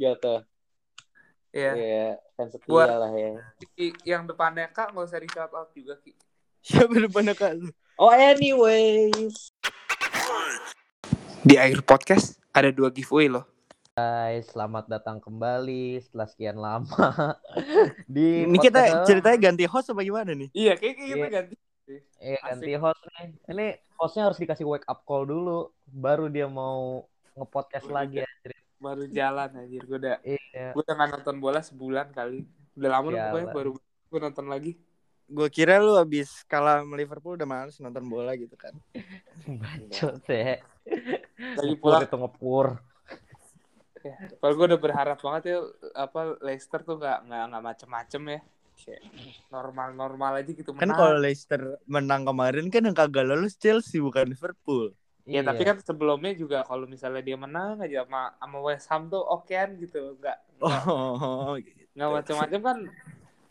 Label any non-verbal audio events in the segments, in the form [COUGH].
gitu. Iya. Iya, fans setia Buat- lah ya. Yang depannya Kak nggak usah di shout out juga Ki. [LAUGHS] Siapa depannya kak lu? Oh, anyways. Di akhir podcast ada dua giveaway loh. Guys, selamat datang kembali setelah sekian lama [LAUGHS] di Ini kita ceritanya ganti host apa gimana nih? Iya, kayak kita Iya. ganti. Iya, ganti host nih. Ini hostnya harus dikasih wake up call dulu, baru dia mau nge-podcast lagi iya. ya. Baru jalan anjir. Gue udah Iya. gue udah nggak nonton bola sebulan kali. Udah lama loh pokoknya Sialan. baru gue nonton lagi. Gue kira lu abis kalah sama Liverpool udah males nonton bola gitu kan. [LAUGHS] Bacot ya. Lagi pula itu ngepur. ya, kalau gue udah berharap banget ya apa Leicester tuh nggak nggak nggak macem-macem ya. Normal-normal aja gitu Kan menang. kalau Leicester menang kemarin kan yang kagak lolos Chelsea bukan Liverpool. Ya Iya. tapi kan sebelumnya juga kalau misalnya dia menang aja sama sama West Ham tuh okean gitu, nggak nggak Oh, [LAUGHS] gitu. macam-macam kan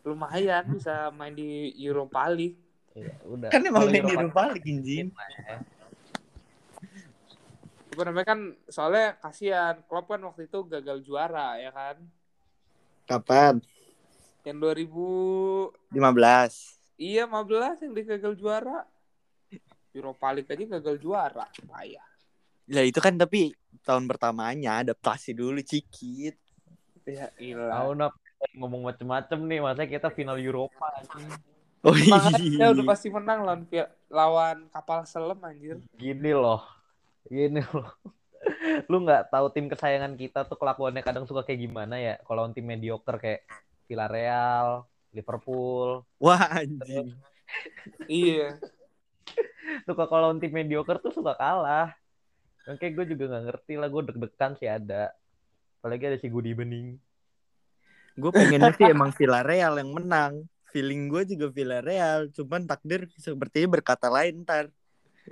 lumayan bisa main di Europa League. Iya, udah. kan emang main di Eropa- Europa League anjing. Apa namanya kan soalnya kasihan Klopp kan waktu itu gagal juara ya kan. Kapan? Yang 2000 15. iya 15 yang dia gagal juara. Europa League aja gagal juara. Payah. Ya itu kan tapi tahun pertamanya adaptasi dulu cikit. Ya Tahu ilah. nak ngomong macem-macem nih, masa kita final Eropa anjing. Oh Makanya udah iya. pasti menang lawan lawan kapal selam anjir. Gini loh. Gini loh. Lu nggak tahu tim kesayangan kita tuh kelakuannya kadang suka kayak gimana ya? Kalau lawan tim mediocre kayak Villarreal, Liverpool. Wah anjing. Iya. Suka kalau lawan tim mediocre tuh suka kalah. Kayak gue juga nggak ngerti lah, gue deg-degan sih ada. Apalagi ada si Gudi Bening. Gue pengennya sih emang Villarreal yang menang. Feeling gue juga Villarreal, cuman takdir sepertinya berkata lain ntar.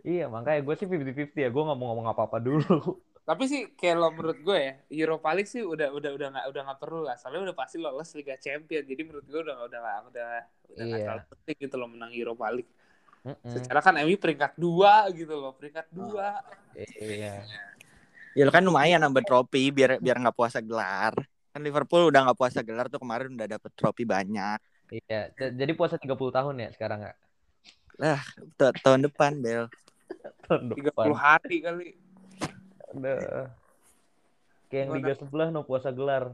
Iya, makanya gue sih 50-50 ya. Gue nggak mau ngomong apa-apa dulu. Tapi sih kalau menurut gue ya Europa League sih udah udah udah nggak udah nggak perlu lah. Soalnya udah pasti lolos Liga Champion. Jadi menurut gue udah udah udah udah udah nggak Iya. terlalu penting gitu loh menang Europa League. Mm-mm. Secara kan MU peringkat dua gitu loh, peringkat dua. Iya. Ya lo kan lumayan nambah trofi biar biar nggak puasa gelar. Kan Liverpool udah nggak puasa gelar tuh kemarin udah dapet trofi banyak. Iya. Jadi puasa 30 tahun ya sekarang nggak? Ta- tahun depan Bel. [LAUGHS] Tahun 30 depan. hari kali. Udah. Kayak yang liga sebelah no puasa gelar.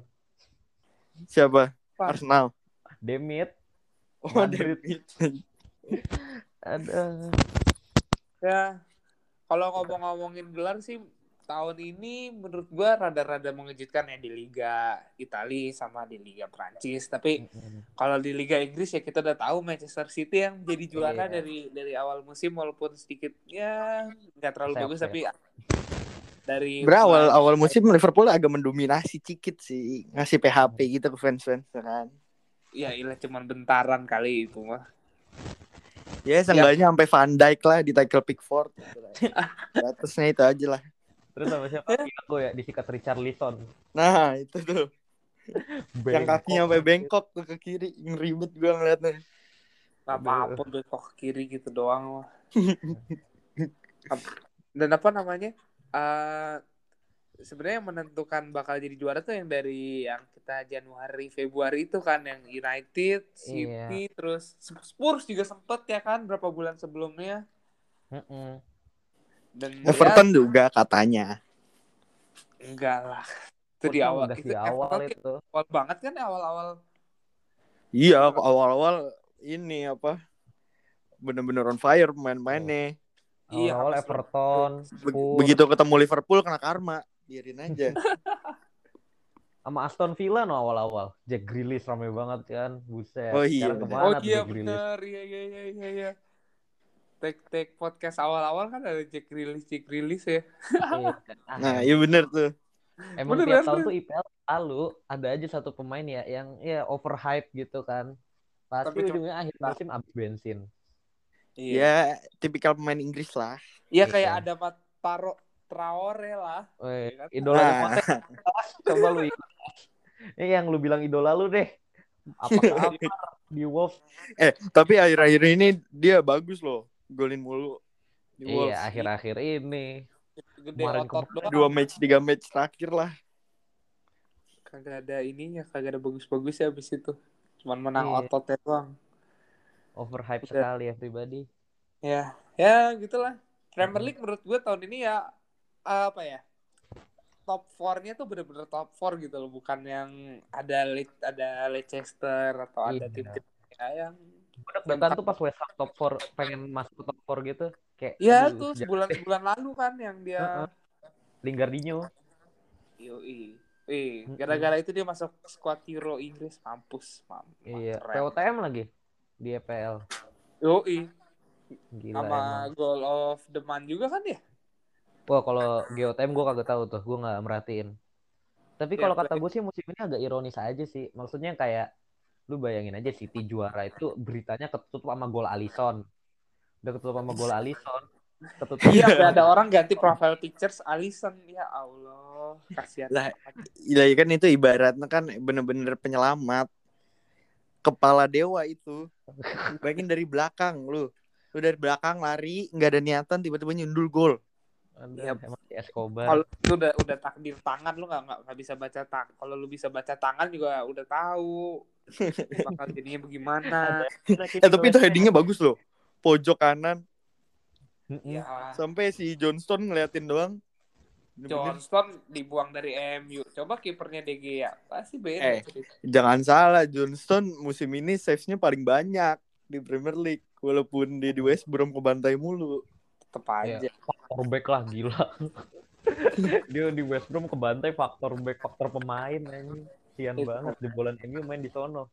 Siapa? Apa? Arsenal. Demit. Oh, Madrid. David. [LAUGHS] Ada. Ya. Kalau ngomong-ngomongin gelar sih tahun ini menurut gue rada-rada mengejutkan ya di Liga Italia sama di Liga Prancis. Tapi kalau di Liga Inggris ya kita udah tahu Manchester City yang jadi juara Iya. dari dari awal musim walaupun sedikit ya nggak terlalu Sayap, bagus sayap. tapi dari Berawal awal musim Liverpool agak mendominasi cikit sih, ngasih PHP gitu ke fans-fans kan. ya ilah cuman bentaran kali itu mah. Ya seenggaknya sampai Van Dijk lah di tackle Pickford. Gitu lah. Batasnya itu aja lah. Terus sama siapa? Thiago ya disikat Richarlison. Nah itu tuh [LAUGHS] yang Bengkok. kakinya sampai bengkok tuh ke kiri, yang ribet gua ngeliatnya. Gak apa-apa bekok kiri gitu doang mah. [LAUGHS] Dan apa namanya? eh sebenarnya yang menentukan bakal jadi juara tuh yang dari yang kita Januari Februari itu kan yang United, City, terus Spurs juga sempet ya kan berapa bulan sebelumnya dan Everton juga katanya. ya, enggak lah itu di awal itu di awal Everton itu. awal banget kan awal-awal Iya, awal-awal ini apa? Bener-bener on fire pemain-pemainnya. Iya, Awal Everton, Be- Spurs, Begitu ketemu Liverpool kena karma, biarin aja. [LAUGHS] sama Aston Villa no awal-awal. Jack Grealish rame banget kan. Buset. Oh iya, Sekarang bener. ke mana oh iya Jack Grealish? bener iya iya iya iya iya take take podcast awal-awal kan ada Jack Rilis Jack Rilis ya Iya. [LAUGHS] Ah, Nah, iya bener tuh. Emang Bener, tiap bener. tahun tuh IPL lalu ada aja satu pemain ya yang ya overhype gitu kan. Pasti Tapi ujungnya akhir musim habis bensin. Ya, tipikal pemain Inggris lah. Iya Iya. kayak ada Mat Paro Traore lah. Iya kan? idola Nah, Konten, [LAUGHS] coba lu ingat. Ini yang lu bilang idola lu deh. Apakah apa [LAUGHS] di Wolves? eh, tapi akhir-akhir ini dia bagus loh. Golin mulu. Di Wolves. Iya, akhir-akhir ini. Gede Kemarin otot doang. Dua match, tiga match terakhir lah. kagak ada ininya kagak ada bagus-bagus ya abis itu cuman menang Iya. ototnya doang Overhype Udah. sekali ya pribadi. ya ya gitulah Premier League menurut gue tahun ini ya apa ya top 4-nya tuh bener-bener top 4 gitu loh bukan yang ada Le- ada Leicester atau ada Iya. tim-tim ya, yang deg-degan tuh pas West Ham top 4 pengen masuk ke top 4 gitu. Kayak ya tuh sebulan sebulan lalu kan yang dia Heeh. Lingardinho. Yoi. Gara-gara itu dia masuk squad Euro Inggris mampus, mam. Iya, keren. POTM lagi di EPL. Yoi, Gila sama emang. goal of the month juga kan ya? Wah, kalau GOTM gue kagak tahu tuh, gue nggak merhatiin. Tapi Iya, kalau kata gue sih musim ini agak ironis aja sih. Maksudnya kayak lu bayangin aja City juara itu beritanya ketutup sama gol Alisson. Udah ketutup sama gol Alisson. Ketutup Iya, ada orang ganti profile pictures Alisson. Ya Allah, kasihan. Lah, Iya kan itu ibaratnya kan bener-bener penyelamat. Kepala dewa itu. Bayangin dari belakang lu. Lu dari belakang lari, nggak ada niatan tiba-tiba nyundul gol. Aduh, Iya. emang si Escobar. Kalau itu udah udah takdir tangan lu nggak nggak bisa baca tang. Kalau lu bisa baca tangan juga udah tahu bakal [LAUGHS] jadinya bagaimana. [LAUGHS] Eh tapi itu headingnya bagus loh. Pojok kanan. Ya, sampai si Johnston ngeliatin doang. Johnston dibuang dari MU. Coba kipernya DG ya, pasti beda. Eh. Jangan salah, Johnston musim ini saves-nya paling banyak di Premier League. Walaupun dia di West Brom kebantai mulu. Tetep aja. Iya, faktor back lah gila. [LAUGHS] Dia di West Brom kebantai faktor back, faktor pemain anjing. Sian Itu. banget jebolan MU main di sono.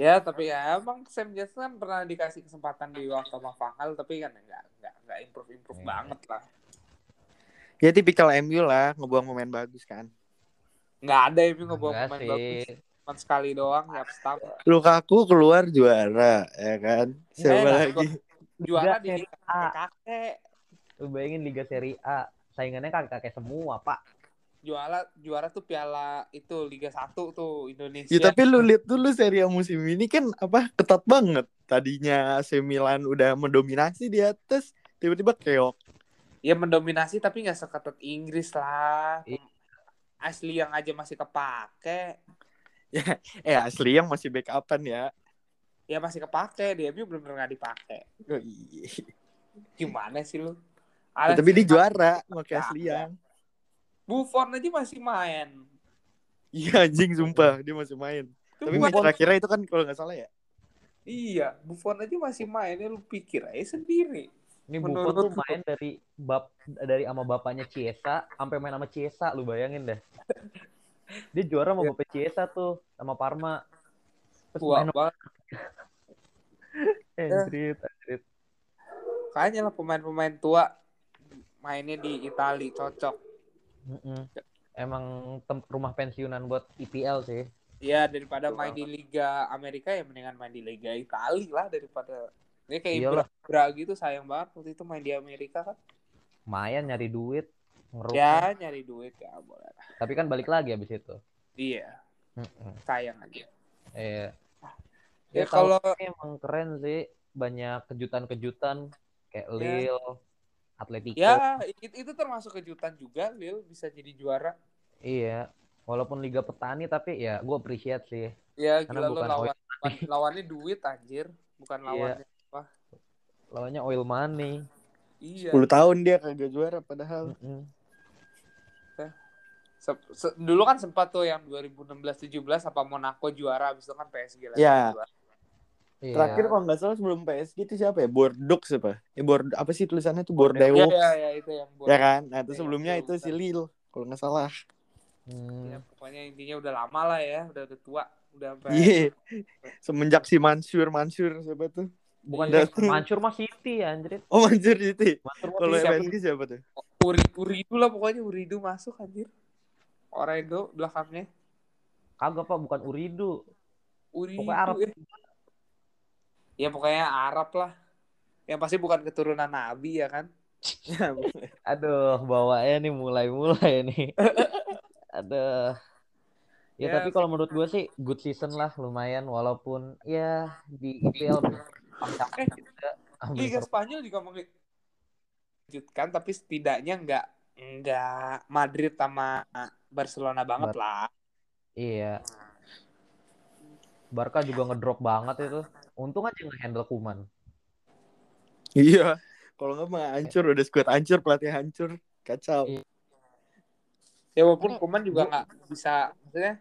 Ya, tapi ya emang Sam Johnson kan pernah dikasih kesempatan di waktu sama Gaal, tapi kan nggak nggak nggak improve improve Iya. banget lah. Ya tipikal MU lah, ngebuang pemain bagus kan. Nggak ada yang ngebawa Enggak pemain sih. bagus. Cuma sekali doang, ya stamp. Lukaku keluar juara, ya kan? Siapa Eh, lagi? Juara Liga di kakek. Lu bayangin Liga Serie A, saingannya kan kakek semua, Pak. Juara juara tuh piala itu Liga 1 tuh Indonesia. Ya tapi lu lihat dulu seri musim ini kan apa ketat banget. Tadinya AC Milan udah mendominasi di atas, tiba-tiba keok. Ya mendominasi tapi nggak seketat Inggris lah. Iya. Asli yang aja masih kepake. [LAUGHS] Eh asli yang masih backupan ya. Ya masih kepake, dia MU bener-bener nggak dipake. Oh, iya. Gimana sih lu? Ya, Alex tapi dia juara, pakai Ya, asli ya. yang. Buffon aja masih main. Iya anjing sumpah dia masih main. Itu Tapi Buffon- match terakhirnya itu kan kalau nggak salah ya. Iya, Buffon aja masih main. Ya lu pikir aja sendiri. Ini Menurut Buffon tuh main dari bab dari sama bapaknya Ciesa sampai main sama Ciesa, lu bayangin deh. [LAUGHS] Dia juara sama Iya. bapak Ciesa tuh sama Parma. Terus Tua main banget. [LAUGHS] Kayaknya lah pemain-pemain tua mainnya di Itali cocok. Mm-mm. Emang tem- rumah pensiunan buat IPL sih. Ya daripada main di Liga Amerika ya mendingan main di Liga Itali lah daripada ini kayak Iyalah. Ibra, Ibra gitu sayang banget waktu itu main di Amerika kan. Lumayan nyari duit, ngeruk. Ya nyari duit ya boleh. Tapi kan balik lagi abis itu. Iya, Mm-mm. sayang aja. Iya. Ya, Ya, kalau emang keren sih, banyak kejutan-kejutan kayak Ya. Lille, Atletico. ya itu, itu termasuk kejutan juga Lil bisa jadi juara. Iya. Walaupun Liga Petani tapi ya gue appreciate sih. Ya Karena gila bukan lawan lawannya duit anjir, bukan Iya. lawannya. Lawannya oil money. Iya. 10 tahun dia kagak juara padahal. Mm-mm. Se- se- dulu kan sempat tuh yang 2016-17 apa Monaco juara habis itu kan PSG lagi Ya. juara. Iya. Terakhir kalau nggak salah sebelum PSG itu siapa ya? Bordeaux siapa? Eh Bord apa sih tulisannya tuh Bordeaux. Bordeaux. Iya, iya, ya, itu yang Ya kan? Nah, itu Iya, sebelumnya betul, itu si. Lille kalau nggak salah. Hmm. Ya, pokoknya intinya udah lama lah ya, udah udah tua, udah sampai Iya. Semenjak si Mansur, Mansur siapa tuh? Bukan Iya. kayak Mancur mah City anjir. Oh, Mansur itu. Mah Kalau City. siapa? PSG siapa tuh? Uri, Uridu lah pokoknya Uridu masuk anjir. Oredo belakangnya. Kagak Pak, bukan Uridu. Uridu Pokoknya Arab. ya. Ya pokoknya Arab lah. Yang pasti bukan keturunan Nabi ya kan? [LAUGHS] Aduh, bawaannya nih mulai-mulai nih. [LAUGHS] Aduh. Ya, Ya, tapi kalau menurut gue sih good season lah lumayan walaupun ya di IPL Eh, Liga Spanyol juga mengejutkan tapi setidaknya nggak nggak Madrid sama Barcelona banget Bar- lah. Iya. Barca juga ngedrop banget itu. Untung aja nge-handle Kuman. Iya. Kalau nggak mah hancur, udah squad hancur, pelatih hancur, kacau. Iya. Ya walaupun Kuman juga nggak bisa, maksudnya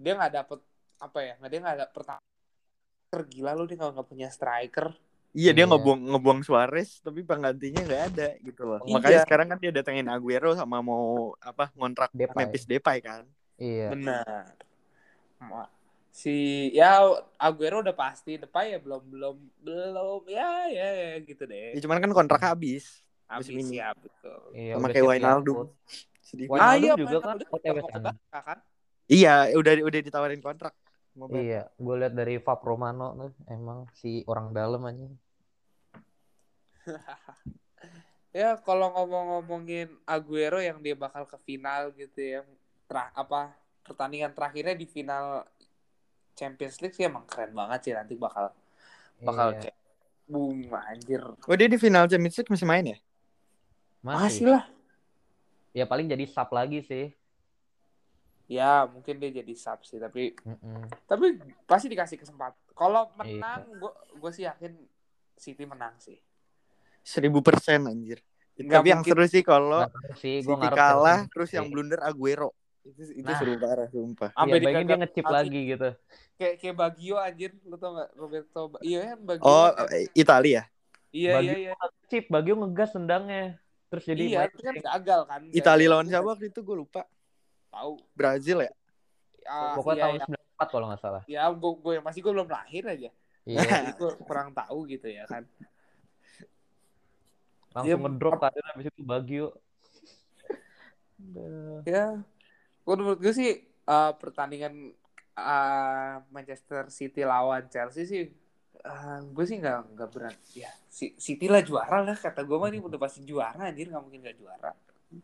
dia nggak dapet apa ya, nggak dia nggak ada pertama gila lu dia kalau nggak punya striker. Iya dia Iya. ngebuang ngebuang Suarez tapi penggantinya nggak ada gitu loh. Iya. Makanya sekarang kan dia datengin Aguero sama mau apa ngontrak Depay. Memphis Depay kan. Iya. Benar. Si ya Aguero udah pasti, Depay ya belum belum belum ya ya, ya gitu Ya, deh. cuman kan kontrak habis. Habis ini. ya betul. Iya, Sama kayak Wijnaldum. Sedih. Wijnaldum Ah iya juga kan OTW. Barca kan? Iya, udah udah ditawarin kontrak. Mau Barca. Iya, gue lihat dari Fab Romano tuh emang si orang dalam aja. [LAUGHS] Ya kalau ngomong-ngomongin Aguero yang dia bakal ke final gitu ya. Tra apa pertandingan terakhirnya di final Champions League sih emang keren banget sih nanti bakal bakal Iya. kayak boom anjir. Oh dia di final Champions League masih main ya? Masih Masih. lah. Ya paling jadi sub lagi sih. Ya mungkin dia jadi sub sih tapi Mm-mm. tapi pasti dikasih kesempatan. Kalau Iya. menang gue gue sih yakin City menang sih. Seribu persen anjir. Nggak Tapi yang seru sih kalau City ngarep kalah terus yang blunder Aguero. Itu itu Nah. seru parah sumpah. Sampai bayangin dia anjir, lagi gitu. Kayak kayak Bagio anjir lu tau gak Roberto Ba- Iya kan Bagio. Oh, kan? eh, Italia. Iya Bagio iya iya. Chip, Bagio ngegas tendangnya. Terus jadi iya, itu kan gagal kan. Italia lawan siapa waktu itu gue lupa. Tahu. Brazil ya? Ah, pokoknya iya, tahun iya. 94 kalau nggak salah. ya gue gue masih gue belum lahir aja Iya, [LAUGHS] jadi gue kurang tahu gitu ya kan langsung Dia- ngedrop kan habis itu Bagio. Udah. ya gue menurut gue sih eh, pertandingan eh, Manchester City lawan Chelsea sih eh, gue sih nggak nggak berat ya Si- City lah juara lah kata gue mah ini udah pasti juara anjir nggak mungkin nggak juara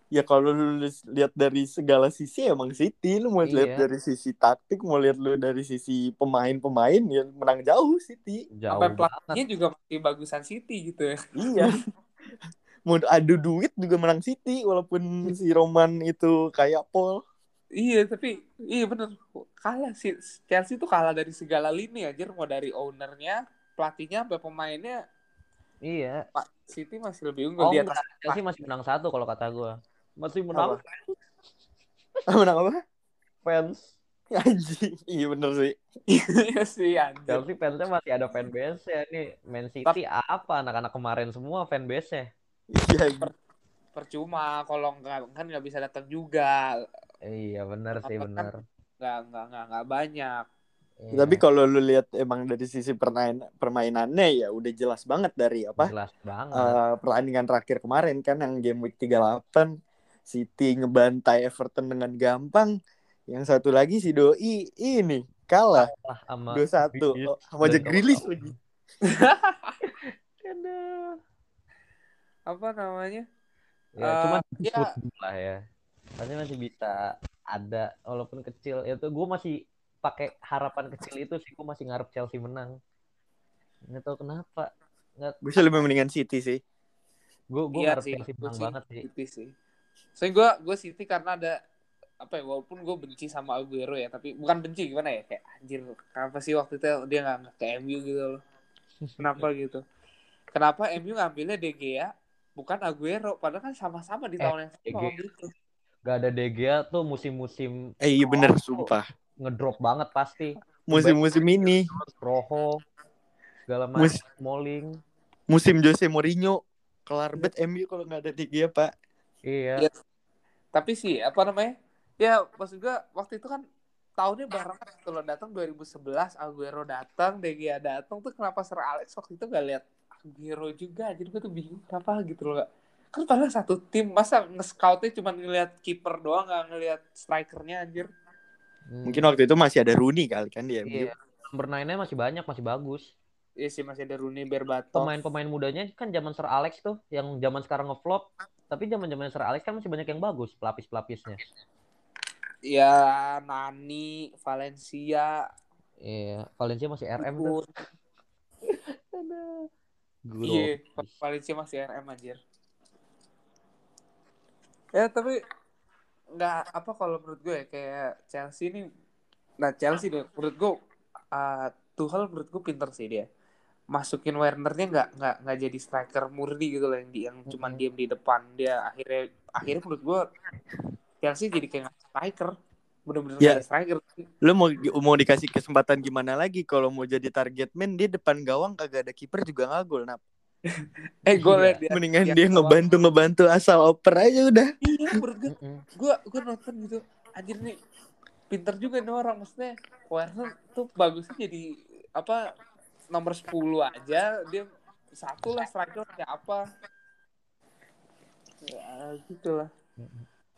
Ya kalau lu lihat dari segala sisi emang City lu mau lihat Iya. dari sisi taktik, mau lihat lu dari sisi pemain-pemain ya menang jauh City. Jauh sampai pelatihnya juga masih bagusan City gitu ya Iya. [LAUGHS] mau adu duit juga menang City walaupun si Roman itu kayak Paul. Iya tapi iya bener kalah sih Chelsea tuh kalah dari segala lini anjir mau dari ownernya pelatihnya sampai pemainnya Iya. Pak City masih lebih unggul Oh, di atas enggak. Chelsea masih menang satu kalau kata gue. Masih menang [LAUGHS] menang apa? fans. [LAUGHS] Anjing. Iya bener sih. Iya sih anjir. Chelsea fansnya masih ada fanbase ya nih. Man City apa anak-anak kemarin semua fanbase-nya. Iya. Percuma kalau nggak kan nggak bisa datang juga. Iya benar sih benar. Nggak nggak nggak nggak banyak. Iya, Tapi kalau lu lihat emang dari sisi permain permainannya ya udah jelas banget dari apa? jelas banget. eh, pertandingan terakhir kemarin kan yang game week 38 City ngebantai Everton dengan gampang. Yang satu lagi si Doi ini kalah Lah sama 2-1 Grealish. oh, sama Grealish lagi. [LAUGHS] Aduh. Apa namanya? Ya, Eh, cuma ya. football lah ya. Pasti masih bisa ada walaupun kecil. Ya tuh gue masih pakai harapan kecil itu sih gue masih ngarep Chelsea menang. Nggak tahu kenapa. Gue sih lebih mendingan City sih. Gue gue Iya ngarep sih, Chelsea menang sih banget sih. City sih. Soalnya gue gue City karena ada apa ya walaupun gue benci sama Aguero ya tapi bukan benci gimana ya kayak anjir kenapa sih waktu itu dia nggak nggak ke MU gitu loh kenapa [LAUGHS] gitu kenapa MU ngambilnya De Gea bukan Aguero padahal kan sama-sama di Eh, tahun yang De sama Gea. Gak ada De Gea tuh musim-musim Eh iya bener Oh. sumpah. ngedrop banget pasti. Musim-musim ini Rojo segala macam Mus- Smalling. musim Jose Mourinho kelar bet MU kalau nggak ada dia Pak. Iya. Iya. tapi sih apa namanya ya maksud gue waktu itu kan tahunnya bareng loh datang 2011 Aguero datang De Gea datang tuh kenapa Sir Alex waktu itu gak lihat Aguero juga jadi gue tuh bingung kenapa gitu loh kan padahal satu tim masa nge-scoutnya cuma ngelihat kiper doang gak ngelihat strikernya anjir Hmm. Mungkin waktu itu masih ada Rooney kali kan dia. Iya. Number nine-nya masih banyak, masih bagus. Iya sih masih ada Rooney Berbatov Pemain-pemain mudanya kan zaman Sir Alex tuh, yang zaman sekarang ngeflop. Tapi zaman zaman Sir Alex kan masih banyak yang bagus pelapis-pelapisnya. ya Nani Valencia Iya, Valencia masih RM tuh. Iya, Valencia masih RM anjir. Ya tapi nggak apa kalau menurut gue ya, kayak Chelsea ini nah Chelsea deh menurut gue uh, Tuchel menurut gue pinter sih dia. Masukin Wernernya nggak nggak nggak jadi striker murni gitu loh yang di, yang cuman diem di depan. Dia akhirnya akhirnya menurut gue Chelsea jadi kayak striker. Bener-bener Ya. striker Lu mau mau dikasih kesempatan gimana lagi? Kalau mau jadi target man dia depan gawang kagak ada kiper juga nggak gol nap. [LAUGHS] eh gue Iya. liat dia Mendingan dia doang. ngebantu ngebantu asal oper aja udah. iya menurut gue gue gue nonton gitu anjir nih pinter juga nih orang maksudnya Werner tuh bagusnya jadi apa nomor 10 aja dia satu lah striker kayak apa ya gitu lah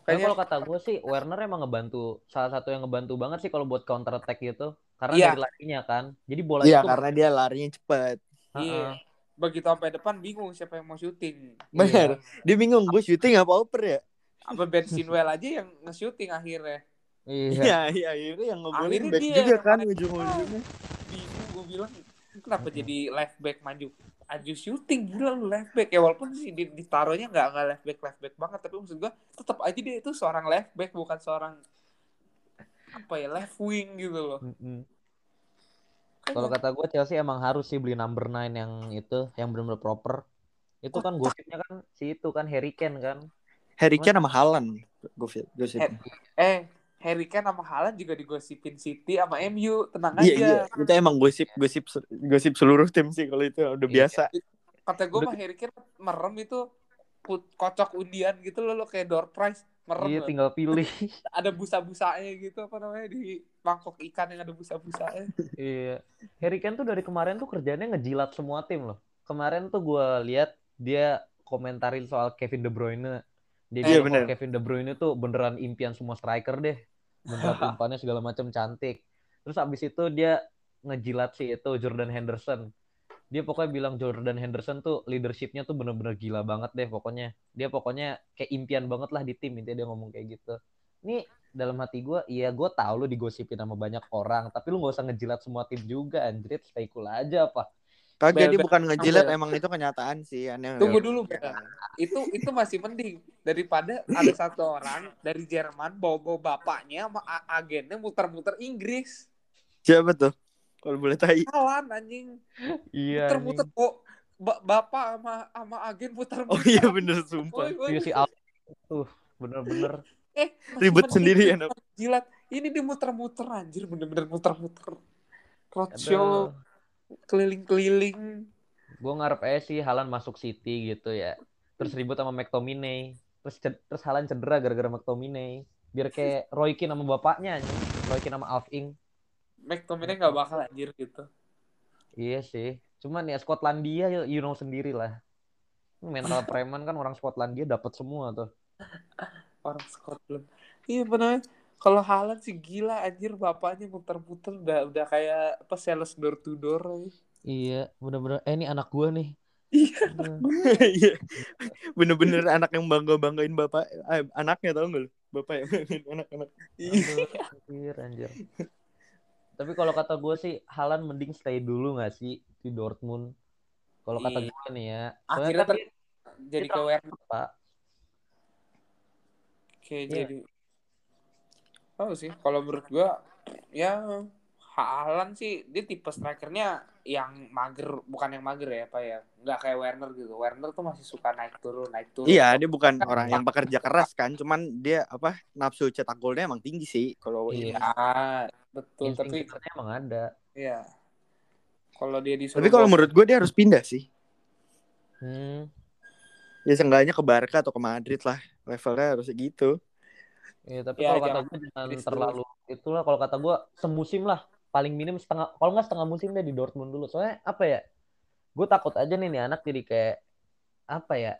kayaknya kalau kata gue sih Werner emang ngebantu salah satu yang ngebantu banget sih kalau buat counter attack gitu. Karena Iya. dari larinya kan. Jadi bola Iya itu karena dia larinya cepet. iya Heeh. Begitu sampai depan bingung siapa yang mau syuting [LAUGHS] Bener. Dia bingung gue syuting apa oper ya? apa Ben Chilwell aja yang nge-shooting akhirnya Iya. Iya iya akhirnya yang Akhirnya back dia juga kan ujung-ujungnya. bingung gue bilang kenapa jadi left back maju aju shooting gila lu left back ya walaupun sih di, ditaruhnya nggak nggak left back left back banget tapi maksud gue tetap aja dia itu seorang left back bukan seorang apa ya left wing gitu loh Mm-mm. Kalau kata gue Chelsea emang harus sih beli number 9 yang itu yang benar-benar proper. Itu kan gosipnya kan si itu kan Harry Kane kan. Harry Kane sama Haaland. Gosip. gosip. eh Harry Kane sama Haaland juga digosipin City sama MU tenang Iya aja iya. Itu emang gosip gosip gosip seluruh tim sih kalau itu udah Iya. biasa. kata gue mah Harry Kane merem itu put, kocok undian gitu loh lo kayak door prize merem Iya tinggal pilih. [LAUGHS] ada busa-busanya gitu apa namanya di mangkok ikan yang ada busa-busanya Iya. Harry Kane tuh dari kemarin tuh kerjanya ngejilat semua tim loh. Kemarin tuh gue lihat dia komentarin soal Kevin De Bruyne. Dia Iya, bilang bener. kalau Kevin De Bruyne tuh beneran impian semua striker deh. Beneran [LAUGHS] umpannya segala macam cantik. Terus abis itu dia ngejilat sih itu Jordan Henderson. Dia pokoknya bilang Jordan Henderson tuh leadershipnya tuh bener-bener gila banget deh pokoknya. Dia pokoknya kayak impian banget lah di tim intinya dia ngomong kayak gitu. Ini dalam hati gue, iya gue tahu lu digosipin sama banyak orang, tapi lu nggak usah ngejilat semua tim juga, anjir, stay cool aja apa. Kagak Bel- bukan ngejilat Bel- emang itu kenyataan sih aneh. Tunggu dulu, Bel. itu itu masih mending daripada ada satu orang dari Jerman bawa-bawa bapaknya sama agennya muter-muter Inggris Siapa tuh? Kalau boleh tahu. kawan anjing Iya. muter-muter kok ba- bapak sama sama agen muter-muter Oh iya bener sumpah. Woi. Iya si Al tuh bener-bener. eh Ribet sendiri ya, jilat ini dia muter-muter anjir bener-bener muter-muter roadshow keliling-keliling Gue ngarep aja sih Halan masuk City gitu ya. Terus ribut sama McTominay. Terus ced- terus Halan cedera gara-gara McTominay. Biar kayak Roy Keane sama bapaknya. Roy Keane sama Alf Ing. McTominay nggak bakal anjir gitu Iya sih. Cuman ya Skotlandia you- you know sendiri lah. Mental [LAUGHS] preman kan orang Skotlandia dapat semua tuh. orang Scotland iya benar kalau Haaland sih gila anjir bapaknya muter-muter udah udah kayak apa sales door to door aja. Iya, bener-bener. Eh ini anak gua nih. iya. [LAUGHS] Iya. Bener-bener anak yang bangga-banggain bapak eh, anaknya tau gak lu? Bapak yang [LAUGHS] banggain anak-anak. iya Anjir, anjir. Tapi kalau kata gue sih, Halan mending stay dulu gak sih di Dortmund? Kalau kata Iya. gue nih ya. Akhirnya kan ter- jadi ke Werner Pak. kayak Iya. jadi oh sih kalau menurut gua ya Haaland sih dia tipe strikernya yang mager bukan yang mager ya apa ya nggak kayak Werner gitu Werner tuh masih suka naik turun naik turun Iya, dia bukan orang yang bekerja keras kan, cuman dia apa nafsu cetak golnya emang tinggi sih kalau Iya. Betul Insting tapi emang ada. ya kalau dia disuruh Tapi kalau menurut gue dia harus pindah sih. Hmm. Ya seenggaknya ke Barca atau ke Madrid lah. Levelnya harus gitu. Iya, tapi Ya, kalau kata gue jangan terlalu itulah kalau kata gue semusim lah paling minim setengah kalau nggak setengah musim deh di Dortmund dulu soalnya apa ya gue takut aja nih nih anak jadi kayak apa ya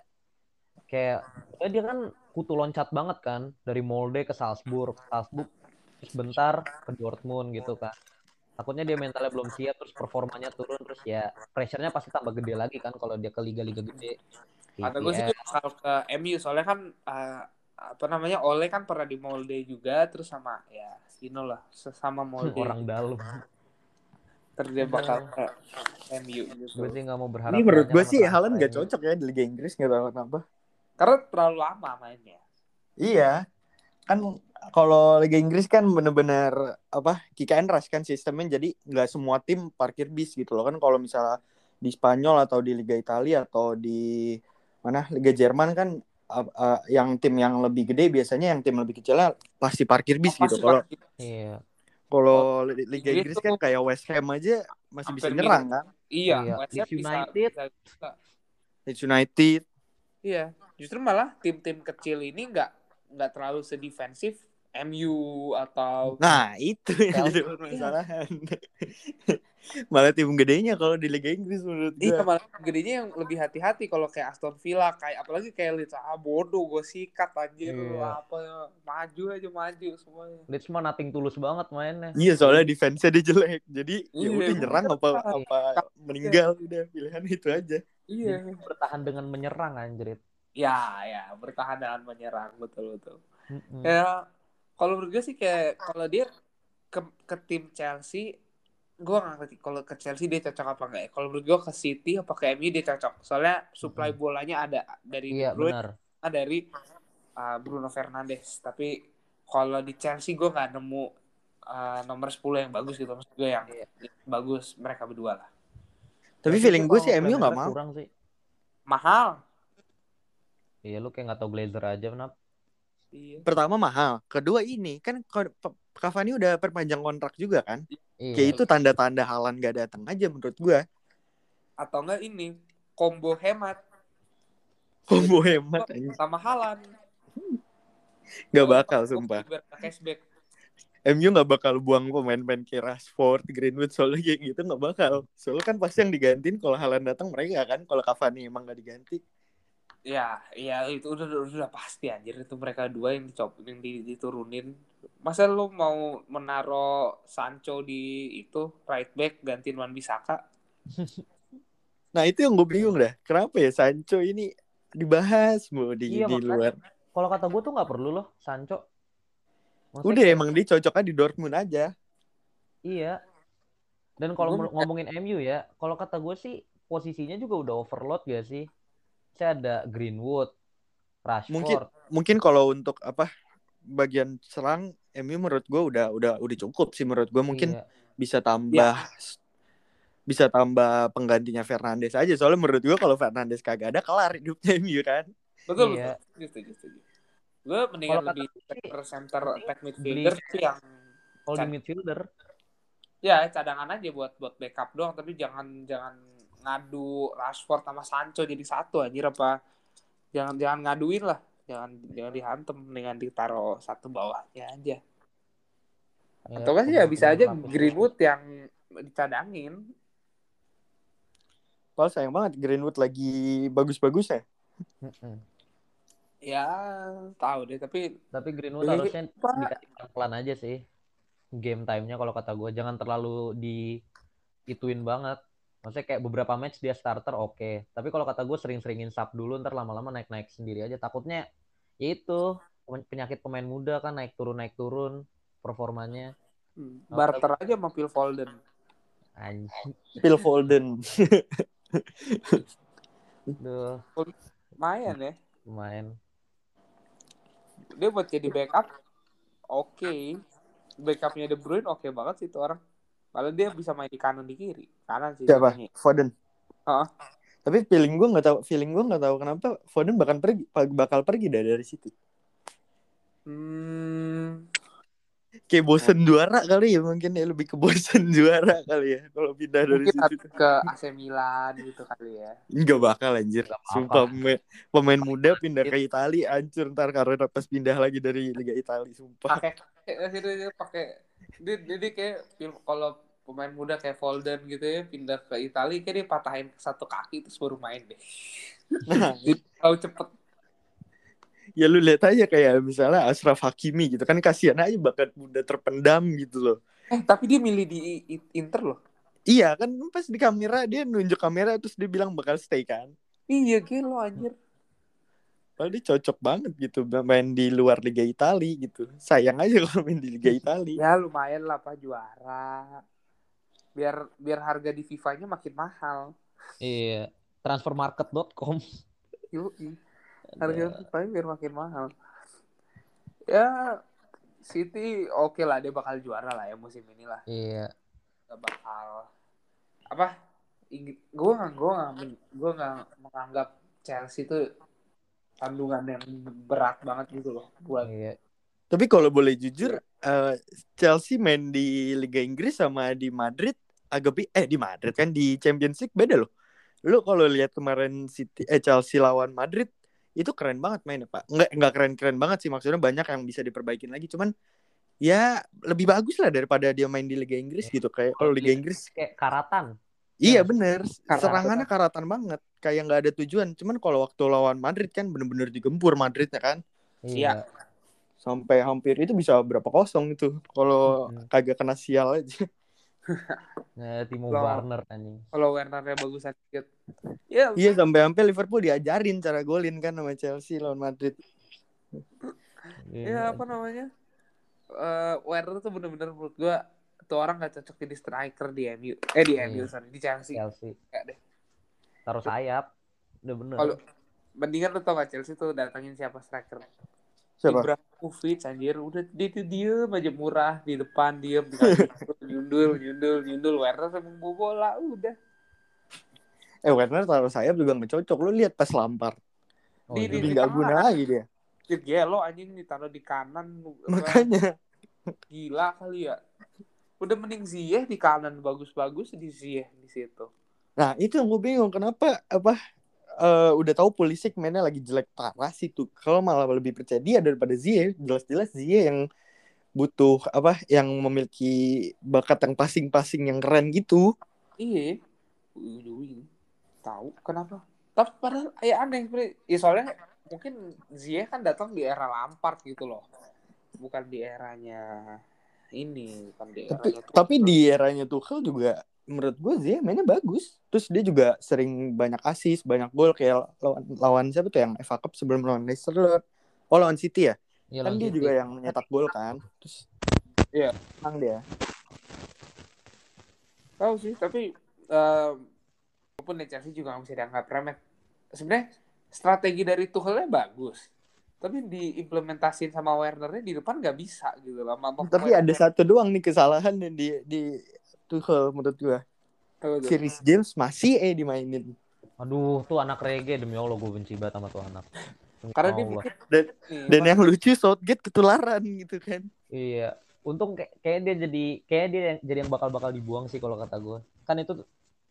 kayak dia kan kutu loncat banget kan dari Molde ke Salzburg Salzburg terus bentar ke Dortmund gitu kan. Takutnya dia mentalnya belum siap terus performanya turun terus ya pressure-nya pasti tambah gede lagi kan kalau dia ke liga-liga gede. Kata gue sih dia bakal ke MU soalnya kan eh, apa namanya Ole kan pernah di Molde juga terus sama ya Sino lah sesama Molde. Orang dalam. Terus dia bakal ke MU gitu. Gue sih nggak mau berharap Ini menurut gue sih Haaland gak cocok ya di Liga Inggris nggak tahu kenapa. karena terlalu lama mainnya. Iya. Kan kalau Liga Inggris kan bener-bener apa kick and rush kan sistemnya jadi nggak semua tim parkir bis gitu loh kan kalau misalnya di Spanyol atau di Liga Italia atau di mana Liga Jerman kan uh, uh, yang tim yang lebih gede biasanya yang tim lebih kecilnya pasti parkir bis Oh, gitu kalau. Iya. kalau Li- Liga Inggris Inggris kan kayak West Ham aja masih bisa nyerang kan Iya, Iya. West Ham bisa- United. bisa- bisa. Leeds United Iya, justru malah tim-tim kecil ini nggak nggak terlalu sedefensif MU atau nah itu yang jadi permasalahan [LAUGHS] malah tim gedenya kalau di Liga Inggris menurut gue Iya malah gedenya yang lebih hati-hati kalau kayak Aston Villa kayak apalagi kayak Leeds ah bodoh gue sikat anjir Iya. apa ya maju aja maju semuanya. Leeds mah nothing tulus banget mainnya. Iya soalnya defense-nya dia jelek. Jadi ya Iya, udah bener. nyerang apa apa meninggal udah pilihan itu aja. Iya. Jadi bertahan dengan menyerang anjrit. Ya ya bertahan dengan menyerang betul betul. Mm-mm. Ya kalau menurut gue sih kayak kalau dia ke, ke tim Chelsea gue nggak ngerti kalau ke Chelsea dia cocok apa enggak ya kalau menurut gue ke City apa ke MU dia cocok soalnya supply bolanya ada dari Iya benar. Ah, dari uh, Bruno Fernandes tapi kalau di Chelsea gue nggak nemu uh, nomor 10 yang bagus gitu maksud gue yang Iya. bagus mereka berdua lah Tapi Chelsea feeling gue sih MU nggak mau. Kurang sih. mahal Iya lu kayak nggak tau Glazer aja kenapa? Iya Pertama mahal, kedua ini kan Cavani udah perpanjang kontrak juga kan. Iya. Kayak itu tanda-tanda Halan gak datang aja menurut gue. atau enggak ini combo hemat Combo hemat aja. sama Halan Gak bakal sumpah. Cashback MU gak bakal buang pemain-pemain kayak Rashford, Greenwood soalnya kayak gitu gak bakal. Soalnya kan pasti yang digantiin kalau Halan datang mereka kan. Kalau Cavani emang gak diganti. Ya, iya itu udah, udah udah pasti anjir itu mereka dua yang dicop yang di- diturunin. Masa lu mau menaro Sancho di itu right back gantiin Wan Bisaka? [LAUGHS] Nah itu yang gue bingung dah. Kenapa ya Sancho ini dibahas mau di, Iya, di makanya. luar. Kalau kata gue tuh nggak perlu loh Sancho. Maksudnya Udah kayak- emang dia cocoknya di Dortmund aja. Iya. Dan kalau ngomongin MU ya, kalau kata gue sih posisinya juga udah overload gak sih? Saya ada Greenwood, Rashford. Mungkin mungkin kalau untuk apa bagian serang MU menurut gue udah udah udah cukup sih menurut gue mungkin Iya. bisa tambah bisa tambah penggantinya Fernandes aja soalnya menurut gue kalau Fernandes kagak ada kelar hidupnya MU kan Betul, Iya. betul. Setuju, setuju, setuju. Gue mendingan kata lebih sih, center center attack beli- midfielder sih yang Kalau di midfielder, ya cadangan aja buat buat backup doang tapi jangan jangan ngadu Rashford sama Sancho jadi satu anjir apa? Jangan jangan ngaduin lah. Jangan jangan dihantem dengan ditaruh satu bawahnya aja. Ya, atau kan sih ya bisa aja. Greenwood yang dicadangin. Kalau sayang banget Greenwood lagi bagus-bagus ya. Ya tahu deh tapi Tapi Greenwood Beli- harusnya dikasih pelan aja sih. Game time-nya kalau kata gue jangan terlalu di ituin banget. Maksudnya kayak beberapa match dia starter oke, tapi kalau kata gue sering-seringin sub dulu ntar lama-lama naik-naik sendiri aja. Takutnya ya itu penyakit pemain muda kan naik turun naik turun performanya. hmm, barter aja sama Phil Foden. Anjing. Phil Foden. Duh, lumayan ya. Lumayan. dia buat jadi backup oke. Backupnya De Bruyne oke banget sih itu orang Padahal dia bisa main di kanan di kiri kanan sih siapa. Foden Heeh. tapi feeling gue nggak tahu feeling gue nggak tahu kenapa Foden bakal pergi bakal pergi dah dari situ hmm, kayak bosen juara kali ya mungkin ya lebih ke bosen [LAUGHS] juara kali ya kalau pindah dari mungkin situ ke AC Milan gitu kali ya Nggak bakal anjir. Apa-apa. Sumpah pemain, pemain muda pindah ke Italia hancur ntar karena pas pindah lagi dari Liga Italia sumpah. pakai eh, pakai dia, dia, dia kayak kalau pemain muda kayak Folden gitu ya pindah ke Italia kayak dia patahin satu kaki terus baru main deh [LAUGHS] Nah, tahu cepet ya lu lihat aja kayak misalnya Ashraf Hakimi gitu kan kasihan aja bakat muda terpendam gitu loh. eh tapi dia milih di Inter loh Iya kan pas di kamera dia nunjuk kamera terus dia bilang bakal stay kan. iya gelo anjir Padahal dia cocok banget gitu main di luar Liga Italia gitu. Sayang aja kalau main di Liga Italia. ya lumayan lah pak juara biar biar harga di FIFA-nya makin mahal Iya. Transfermarket.com. Yuk, harga FIFA biar makin mahal ya City oke lah dia bakal juara lah ya musim ini lah. Iya. Gak bakal apa? Gue nggak gue nggak men- gue nggak menganggap Chelsea itu tandungan yang berat banget gitu loh buat Iya. Tapi kalau boleh jujur, eh, Chelsea main di Liga Inggris sama di Madrid agak bi- eh di Madrid kan di Champions League beda loh. Lu kalau lihat kemarin City eh Chelsea lawan Madrid itu keren banget mainnya Pak. Enggak enggak keren-keren banget sih maksudnya banyak yang bisa diperbaikin lagi cuman ya lebih bagus lah daripada dia main di Liga Inggris gitu kayak kalau Liga Inggris Kayak karatan. iya Ya, bener serangannya karatan banget kayak nggak ada tujuan cuman kalau waktu lawan Madrid kan bener-bener digempur Madridnya kan Iya. sampai hampir itu bisa berapa kosong itu kalau Mm-mm. kagak kena sial aja [LAUGHS] Nah, Timo Loh. Werner anjing. kalau Werner-nya bagus sedikit. Ya, iya sampai sampai Liverpool diajarin cara golin kan sama Chelsea lawan Madrid ya apa namanya? Eh Werner tuh bener-bener menurut gua tuh orang gak cocok jadi striker di MU. Eh di MU Iya. sorry, di Chelsea. Chelsea. Nggak deh. Taruh sayap. Udah bener. Kalau mendingan lu tau gak Chelsea tuh datangin siapa striker? siapa? Ibrahimovic anjir. Udah dia tuh diem aja murah di depan diem [LAUGHS] nyundul nyundul nyundul. Werner bawa bola udah. Eh Werner taruh sayap juga nggak cocok. Lu lihat pas Lampard. Oh, di- di- nggak tengah. guna lagi dia. Gelo anjing ditaruh di kanan. Makanya. Gila kali ya. Udah mending Ziyech di kanan. Bagus-bagus di Ziyech di situ nah itu yang gue bingung kenapa apa eh, udah tahu Pulisic mainnya lagi jelek parah sih tuh. Kalau malah lebih percaya dia daripada Ziyech jelas-jelas Ziyech yang butuh apa yang memiliki bakat yang passing-passing yang keren gitu. Iya. Tahu kenapa. Tapi padahal ya aneh ya soalnya mungkin Ziyech kan datang di era Lampard gitu loh. Bukan di eranya ini bukan di tapi eranya tapi Tuchel. di eranya Tuchel juga menurut gue Ziyech mainnya bagus. Terus dia juga sering banyak assist banyak gol. Kayak lawan lawan siapa tuh yang FA Cup sebelum lawan Leicester? Oh lawan City ya? Iya, kan dia City. juga yang nyetak gol kan. Terus Iya. menang dia. Tahu sih tapi em, walaupun Chelsea juga nggak bisa dianggap remeh. Sebenarnya strategi dari Tuchelnya bagus. Tapi diimplementasiin sama Wernernya di depan nggak bisa gitu loh Sama tapi ada satu doang nih kesalahan yang di di Tuchel menurut gue Rhys James masih eh dimainin Aduh, tuh anak reggae demi Allah gue benci banget sama tuh anak. Karena dia mikir Dan- dan yang lucu Southgate ketularan gitu kan Iya. Untung kayak kayak dia jadi kayak dia yang jadi yang bakal-bakal dibuang sih kalau kata gue. Kan itu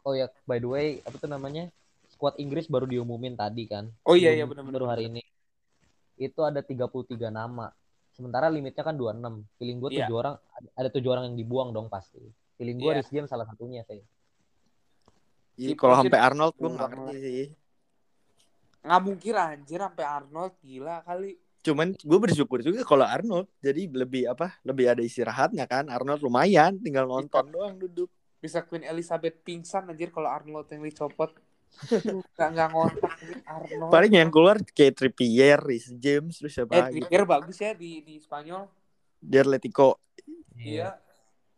oh ya by the way apa tuh namanya? Squad Inggris baru diumumin tadi kan. oh iya iya benar-benar baru hari ini. Itu ada 33 nama. Sementara limitnya kan 26. Feeling gue Iya. tujuh orang ada tujuh orang yang dibuang dong pasti. Feeling gue Iya. Rhys James salah satunya sih. Iya, Si kalau sampai Arnold gue nggak ngerti sih. nggak mungkin anjir sampai Arnold gila kali. Cuman gue bersyukur juga kalau Arnold jadi lebih apa lebih ada istirahatnya kan. Arnold lumayan tinggal nonton doang duduk. Bisa Queen Elizabeth pingsan anjir kalau Arnold yang dicopot. Nggak nggak ngontak Arnold. Paling yang keluar kayak Trippier, Rhys James terus siapa eh lagi? Trippier bagus ya di di Spanyol. Di Atletico. Iya.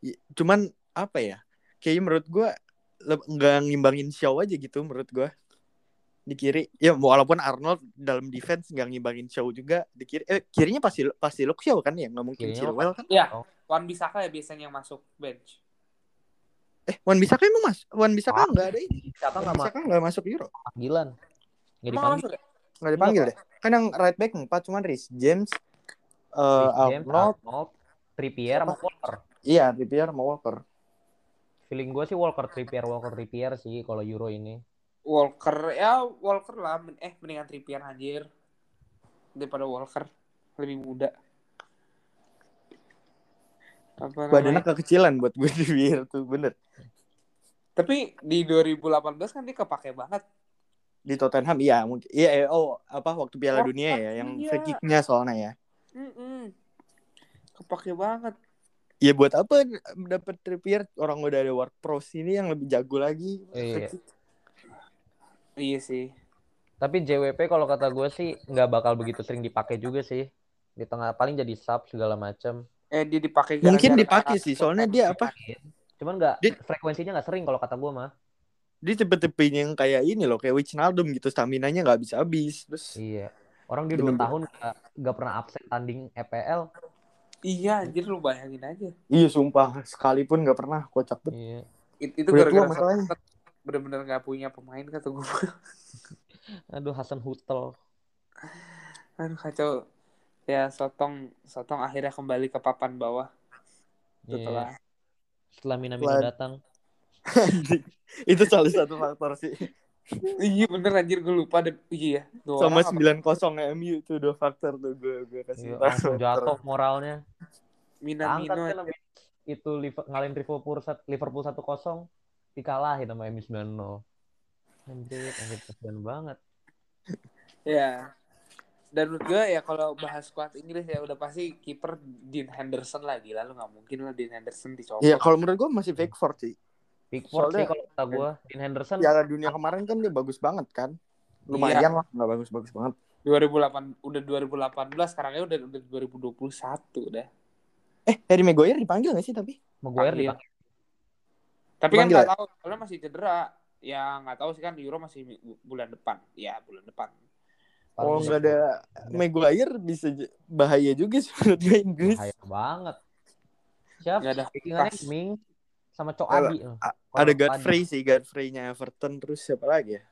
I- cuman apa ya kayaknya menurut gue nggak ngimbangin show aja gitu menurut gue di kiri ya walaupun Arnold dalam defense nggak ngimbangin show juga di kiri eh kirinya pasti pasti Luke Shaw kan ya nggak mungkin Kirinya Chilwell kan Iya, Wan Bisaka ya biasanya yang masuk bench. eh Wan Bisaka emang mas Wan Bisaka Ah. nggak ada ini Siapa Wan nggak Bisaka nggak masuk Euro panggilan? Nggak dipanggil. ya? nggak dipanggil deh kan yang right back empat cuman Rhys James eh Rhys James, Arnold Arnold, Trippier sama Walker. iya Trippier sama Walker Feeling gue sih Walker Trippier Walker Trippier sih kalau Euro ini. Walker ya Walker lah eh mendingan Trippier anjir daripada Walker lebih muda. Apa badannya kekecilan buat gue Trippier tuh bener Tapi di 2018 kan dia kepake banget. di Tottenham iya mungkin iya eh, oh apa waktu Piala Oh, Dunia ya yang iya. free kicknya soalnya ya Mm-mm. Kepake banget. Ya buat apa dapat Trippier orang udah ada work pros ini yang lebih jago lagi Iya. Iya sih. Tapi JWP kalau kata gue sih nggak bakal begitu sering dipakai juga sih. Di tengah paling jadi sub segala macam. Eh dia dipakai mungkin dipakai sih soalnya dia apa Cuman nggak frekuensinya nggak sering kalau kata gue mah. dia tipe-tipe yang kayak ini loh kayak Wijnaldum gitu stamina nya nggak bisa habis terus Iya. Orang dia dua tahun nggak pernah absen tanding EPL. Iya anjir lu bayangin aja. Iya sumpah, sekalipun nggak pernah kocak bet. Iya. It- itu gara-gara masalahnya. Southampton bener-bener gak punya pemain kata gue. [LAUGHS] Aduh Hasan Hutel. Aduh kacau. Ya Sotong Sotong akhirnya kembali ke papan bawah Iya. setelah Setelah Minamino datang. [LAUGHS] Itu salah satu faktor sih. Iya bener anjir gue lupa dan iya dua Sama apa- 9-0 MU itu dua faktor tuh gue gue kasih Iya, langsung jatuh moralnya. Kan aja. lebih itu Liver- ngalahin Liverpool sat- Liverpool 1-0 dikalahin sama MU 9-0. Anjir, anjir kasihan banget. Ya. Dan menurut gue ya kalau bahas squad Inggris ya udah pasti kiper Dean Henderson lagi lalu nggak mungkin lah Dean Henderson dicopot. Iya, kalau menurut gue masih Pickford sih. Pickford sih Soalnya- kalau kata gue, Dean Henderson Piala dunia kemarin kan dia bagus banget kan. Lumayan lah, nggak bagus-bagus banget. 2008 udah 2018 sekarang ya udah udah 2021 udah. Eh, Harry Maguire dipanggil gak sih tapi? Maguire Panggil. dipanggil. Tapi kan nggak tahu soalnya masih cedera. Ya nggak tahu sih kan Euro masih bulan depan. Ya bulan depan. Kalau Paling nggak ada Maguire bisa bahaya juga sih menurut gue Inggris. bahaya banget. Siapa? Nggak ada. Ming sama Cok Ada- Adi. A- Kalau Ada Adi. Godfrey sih, Godfrey-nya Everton terus siapa lagi ya?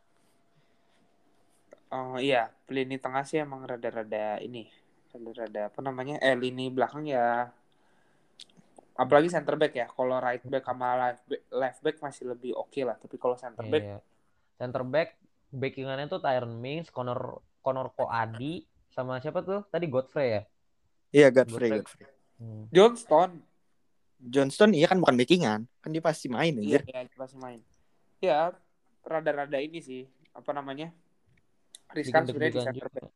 Oh iya, lini tengah sih emang rada-rada ini. Rada-rada apa namanya? Eh lini belakang ya apalagi center back ya. Kalau right back sama left back, left back masih lebih oke lah. Tapi kalau center back Iya. Center back backingannya tuh Tyron Mings, Connor Connor Koadi sama siapa tuh? Tadi Godfrey ya? Iya, Godfrey, Godfrey. Godfrey. Hmm. Johnston Johnston iya kan bukan backingan, kan dia pasti main iya anjir. ya, pasti main. Ya, rada-rada ini sih apa namanya? Riskan sebenarnya di center back.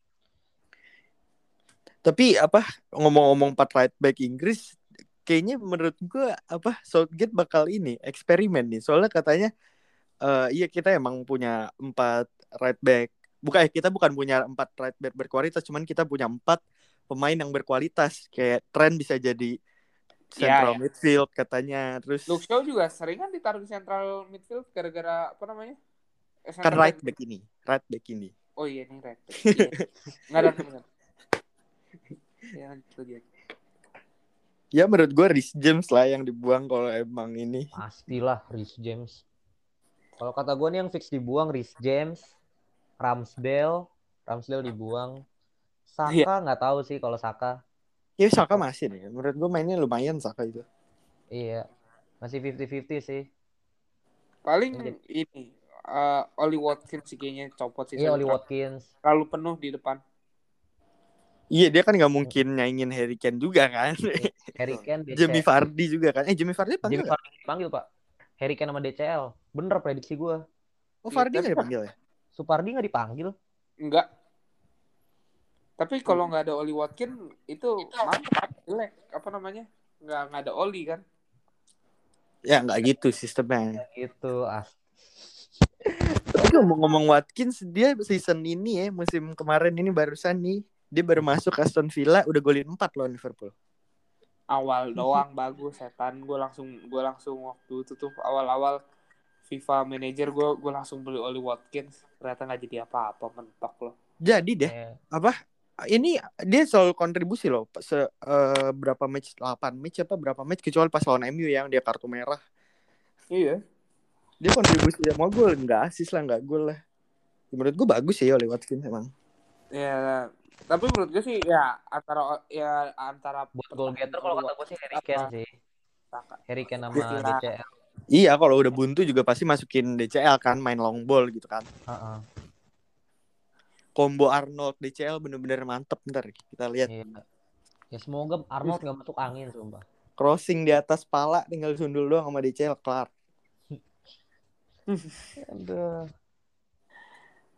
Tapi apa ngomong-ngomong empat right back Inggris kayaknya menurut gua apa Southgate bakal ini eksperimen nih. Soalnya katanya eh iya kita emang punya empat right back. Bukan eh, kita bukan punya empat right back berkualitas, cuman kita punya empat pemain yang berkualitas. Kayak Trent bisa jadi central ya. midfield katanya. Terus Luke Shaw juga sering kan ditaruh di central midfield gara-gara apa namanya? Eh, kan right back. ini, right back ini. Oh iya ini right back. [LAUGHS] Iya. Nggak ada benar. [LAUGHS] Ya. Ya menurut gua Rhys James lah yang dibuang kalau emang ini. Pastilah Rhys James. Kalau kata gue nih yang fix dibuang Rhys James, Ramsdale, Ramsdale dibuang. Saka Iya. nggak tahu sih kalau Saka. Ya Saka masih nih. Menurut gua mainnya lumayan Saka itu. Iya. Masih 50-50 sih. Paling Iya. ini eh Oli Watkins sih kayaknya copot sih. Iya Oli Watkins. Terlalu penuh di depan. Iya dia kan nggak mungkin nyaingin Harry Kane juga kan. Harry [LAUGHS] Kane, DCL. Jamie Vardy juga kan. Eh Jamie Vardy panggil nggak? Vardy dipanggil pak. Harry Kane sama DCL. Bener prediksi gue. Oh Vardy Iya, nggak dipanggil ya? Supardi nggak dipanggil. Enggak. Tapi kalau nggak ada Oli Watkins itu mantap jelek apa namanya? Nggak nggak ada Oli kan? Ya nggak gitu sistemnya. Gitu. As Tapi ngomong-ngomong Watkins dia season ini ya musim kemarin ini barusan nih dia baru masuk Aston Villa udah golin 4 loh Liverpool. Awal doang bagus setan. Gue langsung gue langsung waktu itu tuh awal-awal FIFA manager gue gue langsung beli Oli Watkins. Ternyata nggak jadi apa-apa mentok loh. Jadi deh eh, apa ini dia selalu kontribusi loh se eh, berapa match 8 match apa berapa match kecuali pas lawan MU yang dia kartu merah Iya. dia kontribusi ya mau gol nggak asis lah nggak gol lah Ya, menurut gue bagus sih oleh Watkins emang Ya, tapi menurut gue sih ya antara ya antara buat goal getter kalau kata gue sih Harry Kane sih. Harry Kane sama Iya. DCL. iya kalau udah buntu juga pasti masukin DCL kan main long ball gitu kan Heeh. Combo Arnold DCL bener-bener mantep ntar kita lihat Iya. Ya semoga Arnold nggak masuk angin sumpah. crossing di atas pala tinggal sundul doang sama DCL kelar [LAUGHS] Aduh.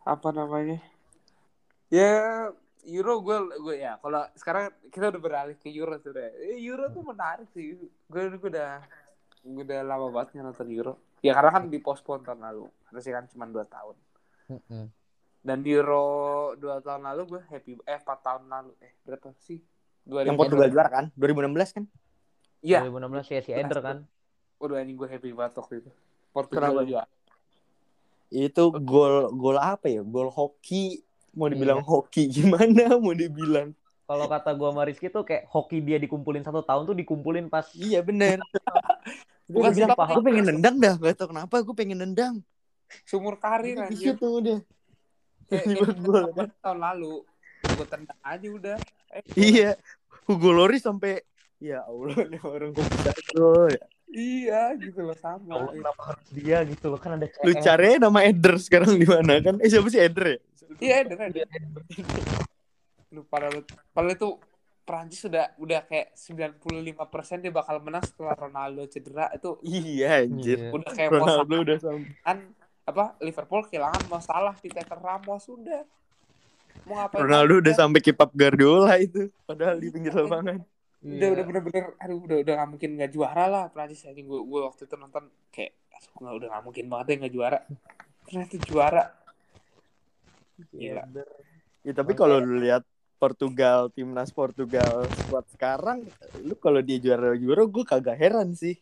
apa namanya? Ya Euro gue gue ya kalau sekarang kita udah beralih ke Euro sudah. Euro tuh menarik sih. Gue gue udah gue udah lama banget nonton Euro. Ya karena kan di postpone tahun lalu. Harusnya kan cuma 2 tahun. Dan di Euro 2 tahun lalu gue happy eh 4 tahun lalu eh berapa sih? 2000 yang Portugal juara kan 2016 kan Iya. 2016 ya si Eder kan. Udah anjing gue happy banget waktu itu. Portugal Kenapa? juga. itu gol gol apa ya gol hoki mau dibilang Iya. hoki gimana [LAUGHS] mau dibilang kalau kata gua sama Rizky tuh kayak hoki dia dikumpulin satu tahun tuh dikumpulin pas Iya bener. [LAUGHS] Gue bilang, gue pengen nendang dah. Gak tau kenapa gue pengen nendang. Sumur karir Di anjir. situ udah. Kayak Tiba ini gol kan. tahun lalu. Gue tendang aja udah. Eh, [LAUGHS] Iya. Hugo Loris sampai ya Allah [LAUGHS] nih orang kok bisa ya. Iya gitu loh sama. "Oh, kenapa harus dia gitu loh kan ada Lu cari nama Eder sekarang di mana kan? Eh siapa sih Eder ya? Iya, ada ada. Lu padahal padahal itu Prancis sudah udah kayak 95% dia bakal menang setelah Ronaldo cedera itu Iya anjir. Iya. udah kayak Ronaldo udah sampai. kan apa Liverpool kehilangan masalah di Peter Ramos sudah mau ngapain Ronaldo udah sampai keep up Guardiola itu. Padahal di pinggir lapangan. udah Iya. udah bener-bener aduh udah udah nggak mungkin nggak juara lah Prancis aja gue gue waktu itu nonton kayak aduh nggak udah nggak mungkin banget ya nggak juara ternyata juara gila Ya tapi kalau lu lihat Portugal, timnas Portugal squad sekarang, lu kalau dia juara juara gue kagak heran sih.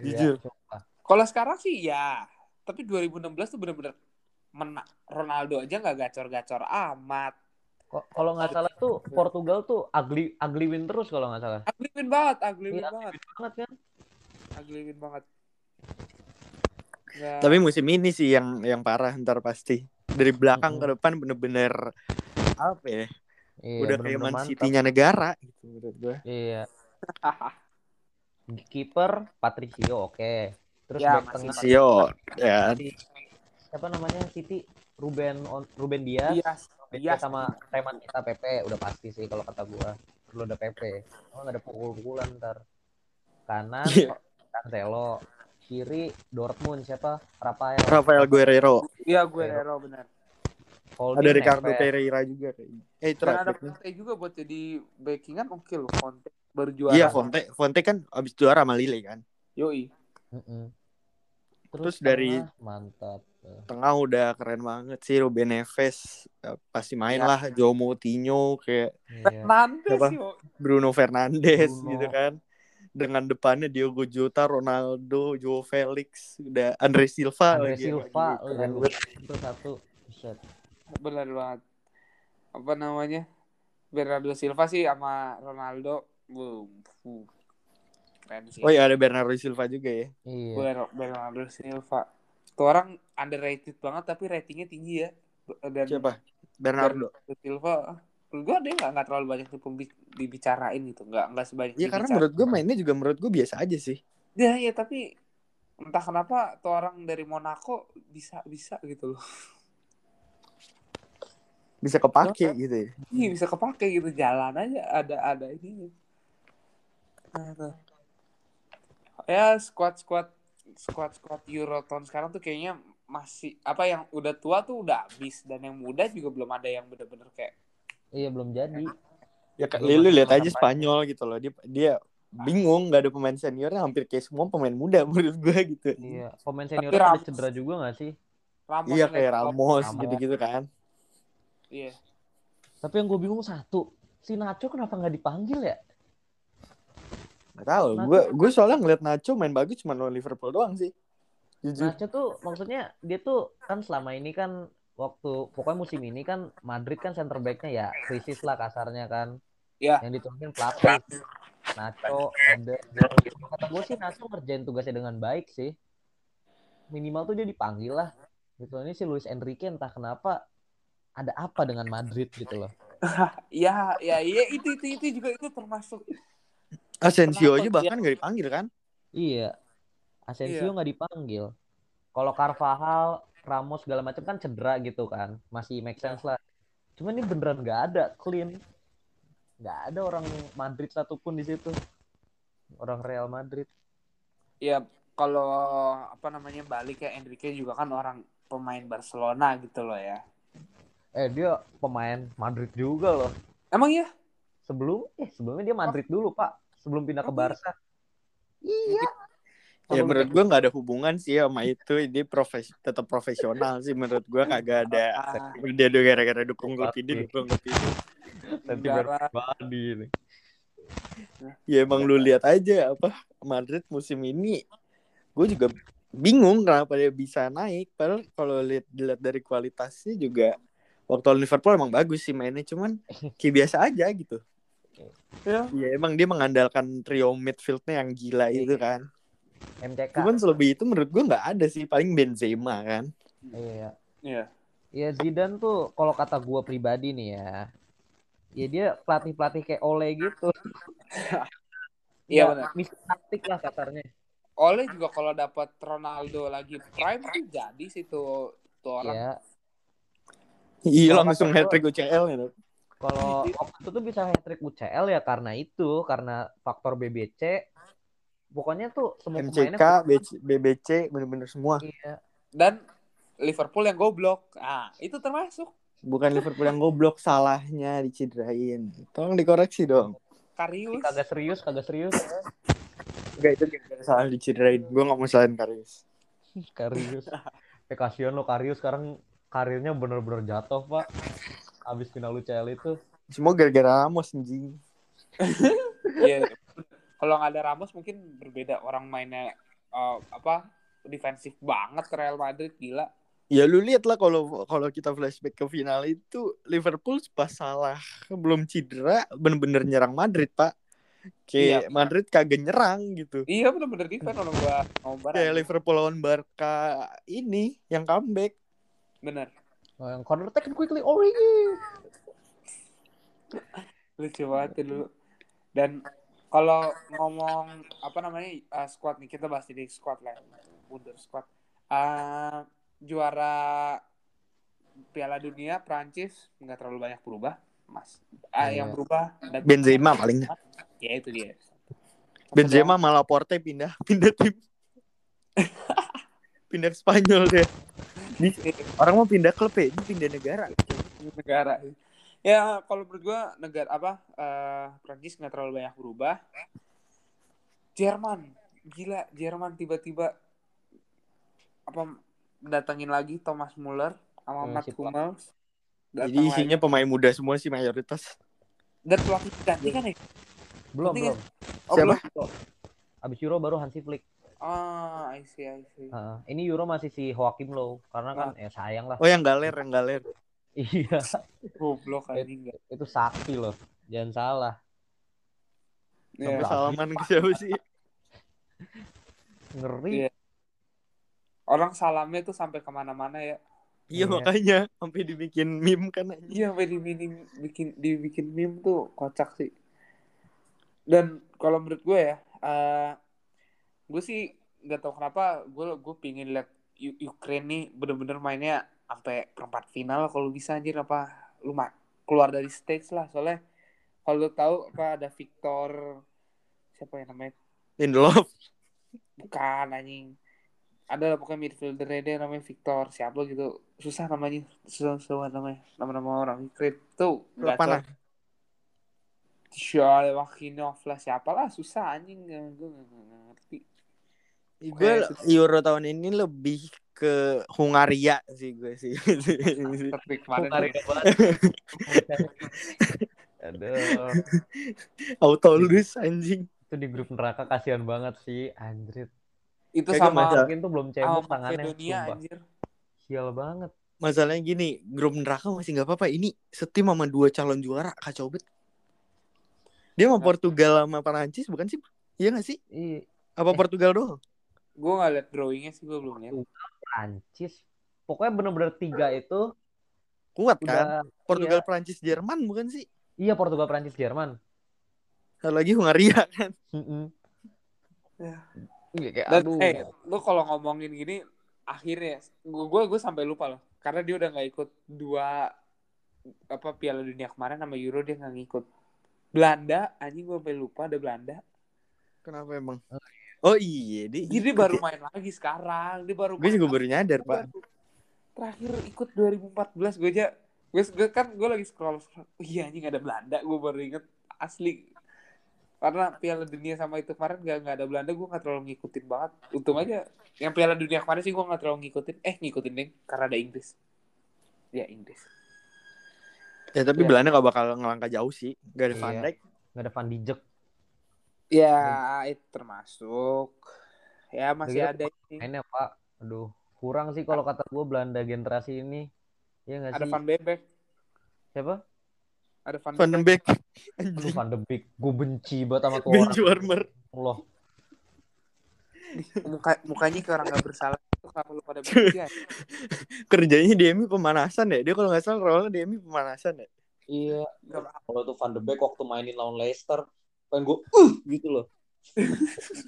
Iya, Jujur. sumpah. kalau sekarang sih ya tapi 2016 tuh bener-bener menang Ronaldo aja nggak gacor-gacor amat Kalau nggak salah tuh Portugal tuh ugly ugly win terus kalau nggak salah. ugly win banget ugly win Iya, banget Banget kan? ugly win banget Nggak- Tapi musim ini sih yang yang parah ntar pasti. Dari belakang Mhm. ke depan bener-bener apa ya? Iya, udah kayak Man. City-nya negara gitu menurut gue. Iya. [LAUGHS] Kiper Patricio oke. Terus Ya, back tengah Sio, ya. si- siapa namanya City Ruben On- Ruben Dias, Iya, iya Dias sama Reman kita PP udah pasti sih kalau kata gua. Perlu ada PP. Oh nggak ada pukul-pukulan ntar. Kanan Iya. Cancelo, kiri Dortmund siapa? Rafael. Rafael Guerrero. iya gue Rero benar. Holding Ada Ricardo Neves. Pereira juga kayaknya. Eh itu ada. Conte juga buat jadi backingan oke loh Conte baru juara. Iya, Fonte, Fonte kan abis juara sama Lille kan. Yoi. Mm-mm. Terus dari- tengah, mantap. Tengah udah keren banget sih Ruben Neves. Eh, Pasti main Ya. lah Joe Moutinho kayak Iya. Fernandes yo. Bruno Fernandes Bruno. gitu kan. Dengan depannya Diogo Jota, Ronaldo, Joe Felix, udah Andre Silva Andre lagi. Silva, Lagi keren banget. itu satu. Buset. Benar banget. Apa namanya? Bernardo Silva sih sama Ronaldo. Boom. Keren sih. Oh iya ada Bernardo Silva juga ya. Iya. Ber- Bernardo Silva. Tuh orang underrated banget tapi ratingnya tinggi ya. Dan Siapa? Bernardo. Bernardo Silva. Menurut gue dia nggak terlalu banyak dibicarain gitu. Nggak nggak sebanyak Iya karena menurut gue mainnya juga menurut gue biasa aja sih. Ya, ya tapi entah kenapa tuh orang dari Monaco bisa bisa gitu loh. Bisa kepake gitu ya. Iya bisa kepake gitu jalan aja ada ada ini. Nah, tuh. Ya squad squad squad squad Euro tahun sekarang tuh kayaknya masih apa yang udah tua tuh udah habis dan yang muda juga belum ada yang bener-bener kayak Iya belum jadi. Ya kan Belum lu lihat aja. Spanyol gitu loh. Dia dia bingung nggak ada pemain seniornya hampir kayak semua pemain muda [LAUGHS] menurut gue gitu. Iya. Pemain senior ada cedera juga nggak sih? Ramos Iya yang kayak. Ramos Ramos. gitu-gitu kan. Iya. Tapi yang gue bingung satu, si Nacho kenapa nggak dipanggil ya? Gak tahu. Nacho- Gue gue soalnya ngeliat Nacho main bagus cuma lawan Liverpool doang sih. Jujur. Nacho tuh maksudnya dia tuh kan selama ini kan waktu pokoknya musim ini kan Madrid kan center backnya ya krisis lah kasarnya kan. Iya. Yang diturunin pelatih. Nacho, Eder. Kata gue sih Nacho ngerjain tugasnya dengan baik sih. Minimal tuh dia dipanggil lah. Gitu ini si Luis Enrique entah kenapa ada apa dengan Madrid gitu loh. Iya, [LAUGHS] ya iya itu itu itu juga itu termasuk Asensio aja bahkan gak dipanggil kan? Iya. Asensio nggak dipanggil. Kalau Carvajal, Ramos segala macam kan cedera gitu kan, masih make sense lah. Cuman ini beneran nggak ada, clean. Nggak ada orang Madrid satupun di situ. Orang Real Madrid. ya kalau apa namanya balik ya Enrique juga kan orang pemain Barcelona gitu loh ya. Eh dia pemain Madrid juga loh. Emang ya? Sebelum eh sebelumnya dia Madrid dulu pak. Sebelum pindah ke Oh, Barca. Iya. Ya menurut gue gak ada hubungan sih sama itu. Dia profes tetap profesional sih menurut gue kagak ada. Ah, Dia tuh gara-gara dukung klub ini, dukung ini. Sentimen Negara. pribadi ini. Ya emang lu lihat aja apa Madrid musim ini. Gue juga bingung kenapa dia bisa naik. Padahal kalau lihat dilihat dari kualitasnya juga waktu Liverpool emang bagus sih mainnya. Cuman kayak biasa aja gitu. Ya. Iya emang dia mengandalkan trio midfieldnya yang gila itu kan. MCK. Cuman selebih itu menurut gua nggak ada sih paling Benzema kan. Iya. Iya. Ya Zidane tuh kalau kata gua pribadi nih ya. Ya dia pelatih-pelatih kayak Ole gitu. [LAUGHS] Iya Ya, benar. Misi taktik lah kasarnya. Oleh juga kalau dapat Ronaldo lagi prime tuh jadi sih tuh tuh orang. Iya. Iya langsung hat trick UCL gitu. Kalau waktu itu tuh bisa hat-trick UCL ya karena itu, karena faktor BBC. Pokoknya tuh semua MCK, pemainnya BC, BBC bener-bener semua. iya. Dan Liverpool yang goblok. Ah, itu termasuk Bukan Liverpool yang goblok salahnya dicederain. Tolong dikoreksi dong. Karius. Kagak serius, kagak serius. Enggak itu gara salah dicederain. Gua nggak mau salahin Karius. Karius. Eh kasihan lo Karius sekarang karirnya bener-bener jatuh, Pak. Abis final UCL itu. Semua gara-gara Ramos anjing. [LAUGHS] Iya. Kalau nggak ada Ramos mungkin berbeda orang mainnya eh, apa defensif banget ke Real Madrid gila. Ya lu lihat lah kalau kalau kita flashback ke final itu Liverpool pas salah belum cedera bener-bener nyerang Madrid pak. Kayak Iya. Madrid kagak nyerang gitu. Iya bener-bener defense orang gua ngobar. Kayak Liverpool lawan Barca ini yang comeback. Bener. Oh, yang corner taken quickly Origi. Lucu banget dulu. Dan kalau ngomong apa namanya uh, squad nih kita bahas di squad lah. Wunder squad. Uh, juara Piala Dunia Prancis nggak terlalu banyak berubah, Mas. Ah, Iya. yang berubah Benzema paling. Ya itu dia. Benzema malah Porte pindah [LAUGHS] pindah tim. [LAUGHS] pindah ke Spanyol deh. Di- orang mau pindah klub ya, ini pindah negara. negara. Ya kalau menurut gua negara apa eh Prancis nggak terlalu banyak berubah. Jerman, gila Jerman tiba-tiba apa datangin lagi Thomas Muller sama Hmm, Matt. Hummels. Jadi isinya lagi. pemain muda semua sih mayoritas. dan pelatih ganti kan ya? Belum, belum. Oh, Siapa? belum? Abis Euro baru Hansi Flick. Ah, I see, I see. Heeh. ini Euro masih si Joachim Low karena kan Ah. ya sayang lah. Oh yang galer, yang galer. [LAUGHS] Iya, Goblok anjing itu sakti loh. Jangan salah. Ya. Sebelah. Salaman ke siapa sih? [LAUGHS] Ngeri. Iya. Orang salamnya tuh sampai ke mana-mana ya. Iya Iya. makanya sampai dibikin meme kan. Iya, sampai dibikin bikin dibikin meme tuh kocak sih. Dan kalau menurut gue ya, eh gue sih nggak tahu kenapa gue gue pingin lihat Ukraine nih bener-bener mainnya sampai perempat final kalau bisa anjir apa lu keluar dari stage lah. Soalnya kalau lu tahu apa ada Victor siapa yang namanya? Lindelof. bukan anjing. Ada lah pokoknya midfielder dia namanya Victor siapa gitu. Susah namanya susah, susah namanya nama-nama orang Ukraine. Tuh Klub nggak mana? tahu. Siapa Wakinov lah siapa lah susah anjing. Gue nggak ngerti Gue Euro tahun ini lebih ke Hungaria sih gue sih. tapi [LAUGHS] kemarin Hungaria banget. [LAUGHS] Aduh. Auto lulus anjing. Itu di grup neraka kasihan banget sih, anjrit. itu Kagak sama masalah. Mungkin tuh belum cebok tangannya. Sumpah. anjir Sial banget. Masalahnya gini, grup neraka masih nggak apa-apa. Ini setim sama dua calon juara kacau banget. Dia sama Nah. Portugal sama Perancis bukan sih? Iya nggak sih? Iya, Apa Eh. Portugal doang? Gue nggak liat drawingnya sih gue belum lihat Prancis. Pokoknya bener-bener tiga itu Kuat kan? udah Portugal, Perancis, Jerman bukan sih? Iya Portugal, Prancis, Jerman. Satu lagi Hungaria [LAUGHS] kan? Mm-mm. Ya. Iya, kayak dan aduh. eh lu kalau ngomongin gini akhirnya gue gue gue sampai lupa loh karena dia udah nggak ikut dua apa Piala Dunia kemarin sama Euro dia nggak ngikut Belanda anjing gue sampai lupa ada Belanda Kenapa emang? Oh iya, dia, Jadi dia baru main lagi sekarang. Dia baru Gue juga baru nyadar, Pak. Baru- Terakhir ikut 2014 gue aja. Gue, gue kan gue lagi scroll, scroll. Oh, iya anjing ada Belanda. Gue baru inget asli. Karena Piala Dunia sama itu kemarin gak, gak ada Belanda, gue gak terlalu ngikutin banget. Untung aja. Yang Piala Dunia kemarin sih gue gak terlalu ngikutin. Eh ngikutin deh, karena ada Inggris. Ya Inggris. Ya tapi Iya. Belanda gak bakal ngelangkah jauh sih. Gak ada Iya. Van Dijk. Nggak ada Van Dijk. Ya itu termasuk. Ya masih Iya, ada ini. Mainnya Pak. Aduh, kurang sih kalau kata gue Belanda generasi ini. Iya nggak Ada sih? Van Bebek. Siapa? Ada Van, Van de Beek. Aduh. Van de Beek. Gue benci banget sama tuh orang. warmer. Allah. Muka, mukanya kayak orang gak bersalah. Itu kenapa lu pada [LAUGHS] benci ya? Kerjanya DMI pemanasan ya. Dia kalau nggak salah role DMI pemanasan ya. Iya. Kalau tuh Van de Beek waktu mainin lawan Leicester, pengen gue uh gitu loh.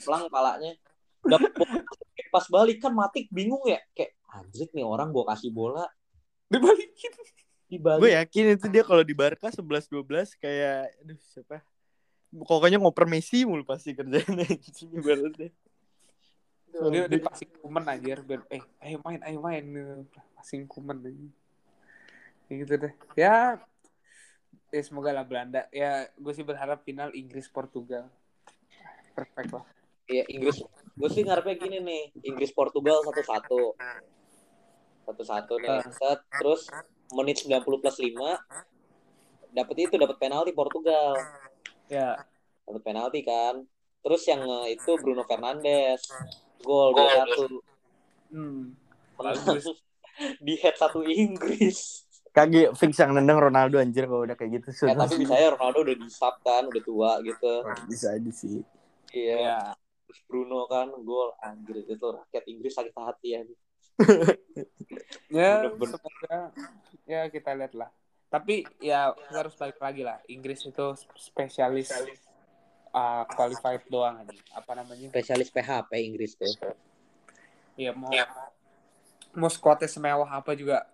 Pelang palanya. Dapat [LAUGHS] pas balik kan Matik bingung ya. Kayak anjir nih orang gue kasih bola Dibalikin. dibalik. Gue yakin itu dia kalau di Barca 11-12 kayak aduh siapa? Pokoknya ngoper Messi mulu pasti kerjanya anjing [LAUGHS] ibaratnya. Dia, dia passing kumen anjir. Biar, eh, ayo main, ayo main. Passing kumen. Ya gitu deh. Ya, ya semoga lah Belanda. Ya, gue sih berharap final Inggris-Portugal. Perfect lah. Iya Inggris. Gue sih ngarepnya gini nih. Inggris Portugal satu-satu. Satu-satu nih. Ah. Set. Terus menit 90 plus 5 dapat itu dapat penalti Portugal. Ya, Dapat penalti kan. Terus yang eh, itu Bruno Fernandes. Gol 2-1. hmm. Menang. Bagus. [LAUGHS] Di head satu Inggris. Kagak fix yang nendang Ronaldo anjir kalau udah kayak gitu. Ya, tapi bisa ya Ronaldo udah di sub kan, udah tua gitu. bisa aja sih. Iya. Ya, Terus Bruno kan gol anjir itu rakyat Inggris sakit hati ya. [LAUGHS] ya semoga ya kita lihat lah. Tapi ya kita harus balik lagi lah. Inggris itu spesialis uh, qualified doang aja. Apa namanya? Spesialis PHP Inggris tuh. Iya mau mau squadnya semewah apa juga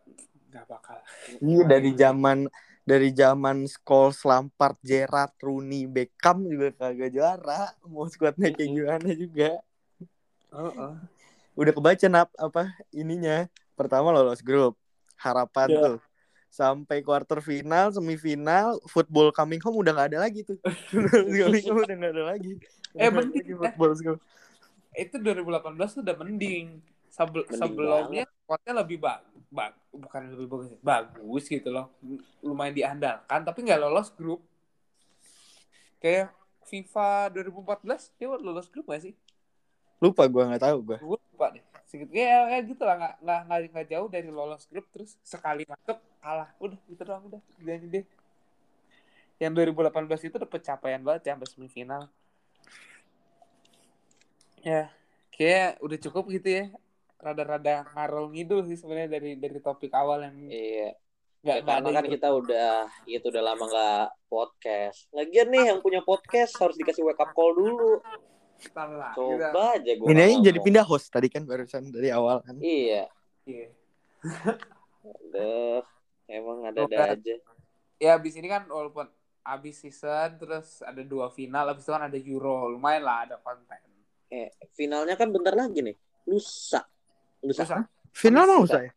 nggak bakal. Iya dari zaman dari zaman Scholes, Lampard, Gerrard, Rooney, Beckham juga kagak juara. Mau squadnya kayak gimana juga. Heeh. Udah kebaca nap apa ininya. Pertama lolos grup. Harapan Ya. tuh. Sampai quarter final, semifinal, football coming home udah gak ada lagi tuh. [LAUGHS] Coming home udah gak ada lagi. Eh, mending, lagi football school. Itu 2018 tuh udah mending. Sebel- Mending sebelumnya squadnya lebih bagus. Bukan lebih bagus, bagus gitu loh. Lumayan diandalkan tapi nggak lolos grup. Kayak FIFA 2014 dia lolos grup gak sih? Lupa gue nggak tahu gue. gue lupa deh segitu ya, ya gitu lah nggak nggak nggak nggak jauh dari lolos grup terus sekali masuk kalah udah gitu doang udah jadi deh yang 2018 itu udah pencapaian banget ya sampai semifinal ya kayak udah cukup gitu ya rada-rada ngarol ngidul sih sebenarnya dari dari topik awal yang Iya. nggak Ya, karena ada kan itu. kita udah itu udah lama nggak podcast. Lagian nih yang punya podcast harus dikasih wake up call dulu. Ntar lah, kita- Coba aja gue. Ini aja jadi pindah host tadi kan barusan dari awal kan. Iya. iya. Aduh, emang ada-ada Semoga- aja. ya abis ini kan walaupun abis season terus ada dua final abis itu kan ada Euro lumayan lah ada konten Eh, finalnya kan bentar lagi nih. Lusa. Lusa. Terus Final mau Bisa. saya.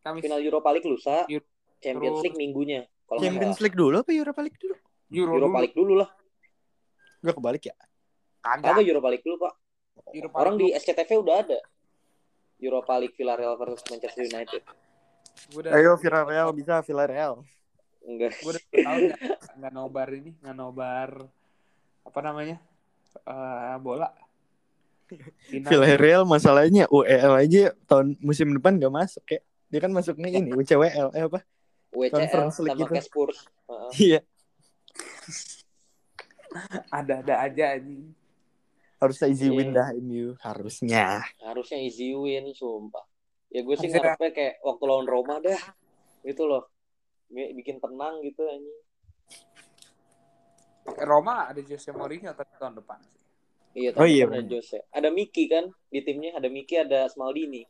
kami Final Europa League lusa. Euro- Champions League minggunya. Kalau Champions. League dulu apa Europa League dulu? Euro, Europa dulu League dulu lah. Gue kebalik ya. kagak Kagak Europa League dulu, Pak. Europa Orang di League SCTV udah ada. Europa League Villarreal versus Manchester United. gue udah Ayo Villarreal bisa Villarreal. Enggak. gue udah dua tahun nggak nobar ini nggak nobar apa namanya Eh bola. Villarreal masalahnya UEL aja tahun musim depan gak masuk ya. Dia kan masuknya ini [LAUGHS] UCWL eh apa? Conference League sama gitu. kayak Spurs. Heeh. Iya. [LAUGHS] ada-ada aja anjing Harusnya easy Iya. win dah MU harusnya. harusnya easy win sumpah ya gue sih Harusnya- ngarepnya kayak waktu lawan Roma dah gitu loh Bi- bikin tenang gitu anjing Roma ada Jose Mourinho tapi tahun depan sih iya Oh iya, ada. Jose ada Miki kan di timnya ada Miki ada Smaldini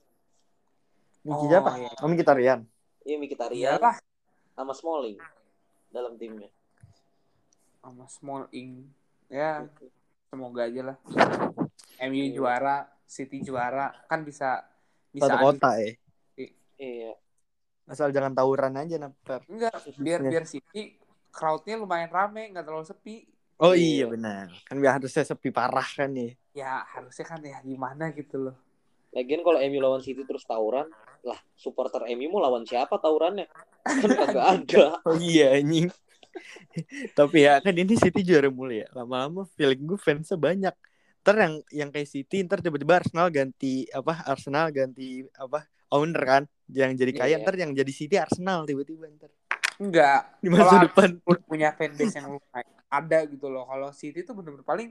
Miki Oh, siapa? iya. Oh, Miki Tarian. iya Miki Tarian iyalah sama Smalling dalam timnya sama Small Ing ya semoga aja lah MU Iya. juara City juara kan bisa bisa Satu kota ya. iya Asal jangan tawuran aja napar. enggak biar Iya. biar City crowdnya lumayan rame nggak terlalu sepi Oh Iya. iya benar. Kan biar harusnya sepi parah kan nih. ya harusnya kan ya gimana gitu loh lagian kalau MU lawan City terus tawuran lah supporter MU mau lawan siapa tawurannya kan kagak ada [LAUGHS] Oh iya anjing. [LAUGHS] Tapi ya kan ini City juara mulu ya. Lama-lama feeling gue fansnya banyak. Ntar yang yang kayak City ntar tiba-tiba Arsenal ganti apa Arsenal ganti apa owner kan yang jadi kaya Iya. ntar yang jadi City Arsenal tiba-tiba ntar Enggak. di masa Kalau depan. Punya fanbase yang lumayan ada gitu loh. Kalau City tuh bener-bener paling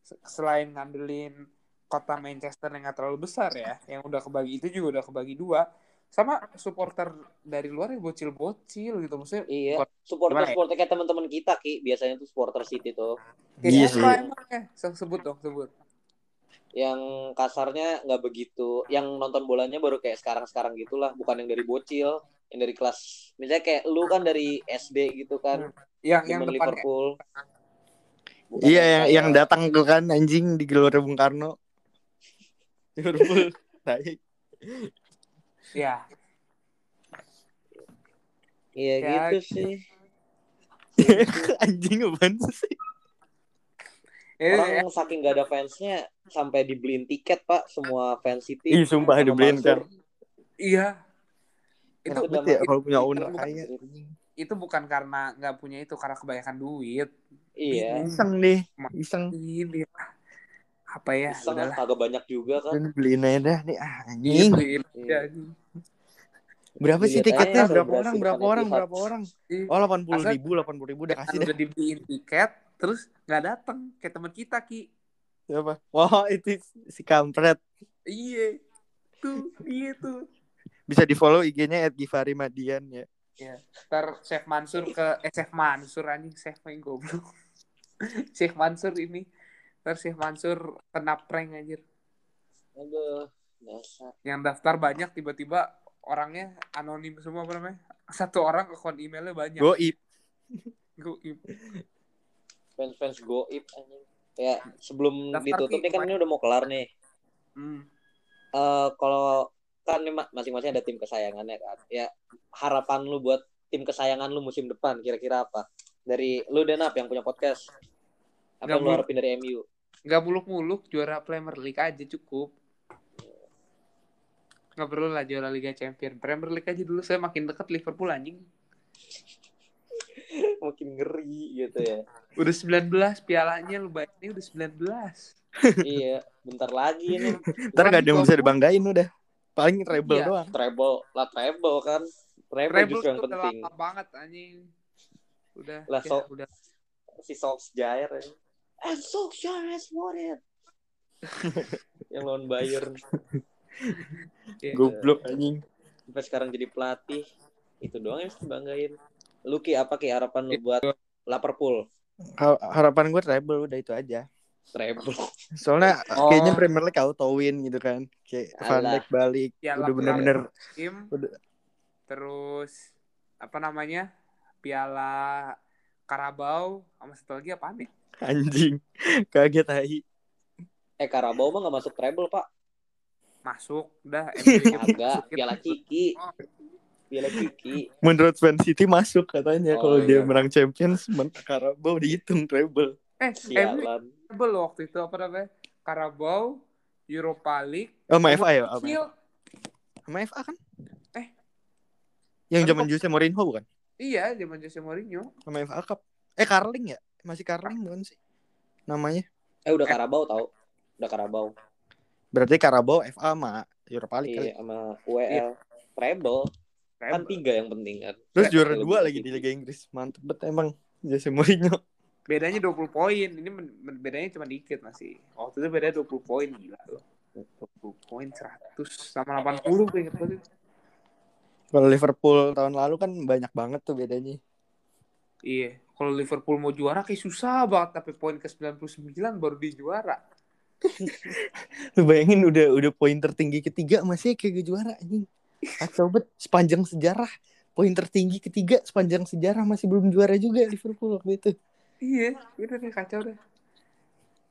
se- selain ngandelin kota Manchester yang gak terlalu besar ya, yang udah kebagi itu juga udah kebagi dua. Sama supporter dari luar yang bocil-bocil gitu maksudnya. Iya, Gimana supporter-supporter kayak teman-teman kita Ki, biasanya tuh supporter City tuh. Iya siapa sih. emangnya? Se- Sebut dong, sebut. Yang kasarnya nggak begitu, yang nonton bolanya baru kayak sekarang-sekarang gitulah, bukan yang dari bocil, yang dari kelas misalnya kayak lu kan dari SD gitu kan, Yang yang demen depannya Liverpool. Bukan Iya yang kayak- yang datang tuh kan anjing di Gelora Bung Karno. Liverpool. [LAUGHS] Baik. ya. Iya Ya, gitu sih. [LAUGHS] anjing apaan sih? Eh, Orang eh, yang saking gak ada fansnya sampai dibeliin tiket pak semua fans City. Ih sumpah dibeliin kan. iya. Itu Enak Betul ya kalau punya owner bukan- kaya. itu bukan karena nggak punya itu karena kebanyakan duit. Iya. Iseng deh, iseng. Ini apa ya? Iseng udahlah. kagak banyak juga kan. Dan beliin aja dah nih ah Iya, anjing. beliin Iya. aja, anjing. Berapa sih tiketnya? Berapa orang? Berapa orang? Berapa orang? Iya. Oh delapan puluh Asal- ribu, delapan puluh ribu udah kasih dah. udah dibeliin tiket terus nggak datang kayak teman kita ki Siapa? Wah itu si kampret. iya tuh iya tuh Bisa di follow IG-nya @gifarimadian ya. ntar Chef Mansur ke eh Chef Mansur anjing Chef main goblok [LAUGHS] Chef Mansur ini ntar Chef Mansur kena prank anjir Aduh, dasar. yang daftar banyak tiba-tiba orangnya anonim semua apa namanya satu orang akun emailnya banyak Goib. Goib. Fans-fans goib anjing. Ya, sebelum Daftar ditutup nih kan ini udah mau kelar nih. hmm. Eh kalau kan masing-masing ada tim kesayangannya kan. Ya, harapan lu buat tim kesayangan lu musim depan kira-kira apa? Dari lu Denap yang punya podcast. Apa yang lu harapin dari MU? nggak muluk-muluk juara Premier League aja cukup nggak perlu lah juara Liga Champion Premier League aja dulu saya makin dekat Liverpool anjing [LAUGHS] Makin ngeri gitu ya. udah 19 pialanya lu bayangin udah 19 iya, bentar lagi nih. [LAUGHS] Ntar gak ada yang bisa dibanggain udah. Paling treble Iya. doang. Treble, lah treble kan. Treble, Treble justru yang udah penting. lama banget anjing udah Lah, ya, so- udah Si Solskjaer ya. And Solskjaer has won it. [LAUGHS] yang lawan Bayern. ya. Goblok anjing. sampai sekarang jadi pelatih itu doang yang harus dibanggain lu ki apa ki harapan lu buat Liverpool Ha- Harapan gue treble udah itu aja. treble Soalnya Oh. kayaknya Premier League auto win gitu kan. Kayak Van. Dijk balik. Piala udah bener-bener tim Udah. terus apa namanya Piala Karabau sama satu lagi apa nih anjing. Kaget tai. eh Karabau mah gak masuk treble pak masuk udah MU-nya agak masukin. piala Ciki piala Ciki Menurut Man City masuk katanya Oh, kalau dia iya. menang Champions Carabao dihitung treble. eh sialan treble waktu itu apa namanya Karabau Europa League Oh, sama FA ya? Sama, Kecil. sama FA kan? Eh. Yang zaman Jose Mourinho bukan? iya zaman Jose Mourinho Sama FA Cup. Eh Carling ya? Masih Carling bukan sih? Namanya. eh udah Karabau tau udah Karabau Berarti Carabao FA sama Europa League kali. iya sama UEL treble kan Treble. tiga yang penting kan Terus juara dua lagi sedikit. di Liga Inggris. Mantep banget emang Jose Mourinho. bedanya 20 poin ini bedanya cuma dikit masih waktu itu beda 20 poin gila loh 20 poin 100 sama 80 gue inget banget Kalau Liverpool tahun lalu kan banyak banget tuh bedanya. iya kalau Liverpool mau juara kayak susah banget tapi poin ke 99 baru di juara [LAUGHS] Lu bayangin udah udah poin tertinggi ketiga masih kayak juara anjing. Kacau bet. Sepanjang sejarah. Poin tertinggi ketiga sepanjang sejarah. Masih belum juara juga Liverpool waktu itu. iya udah deh kacau deh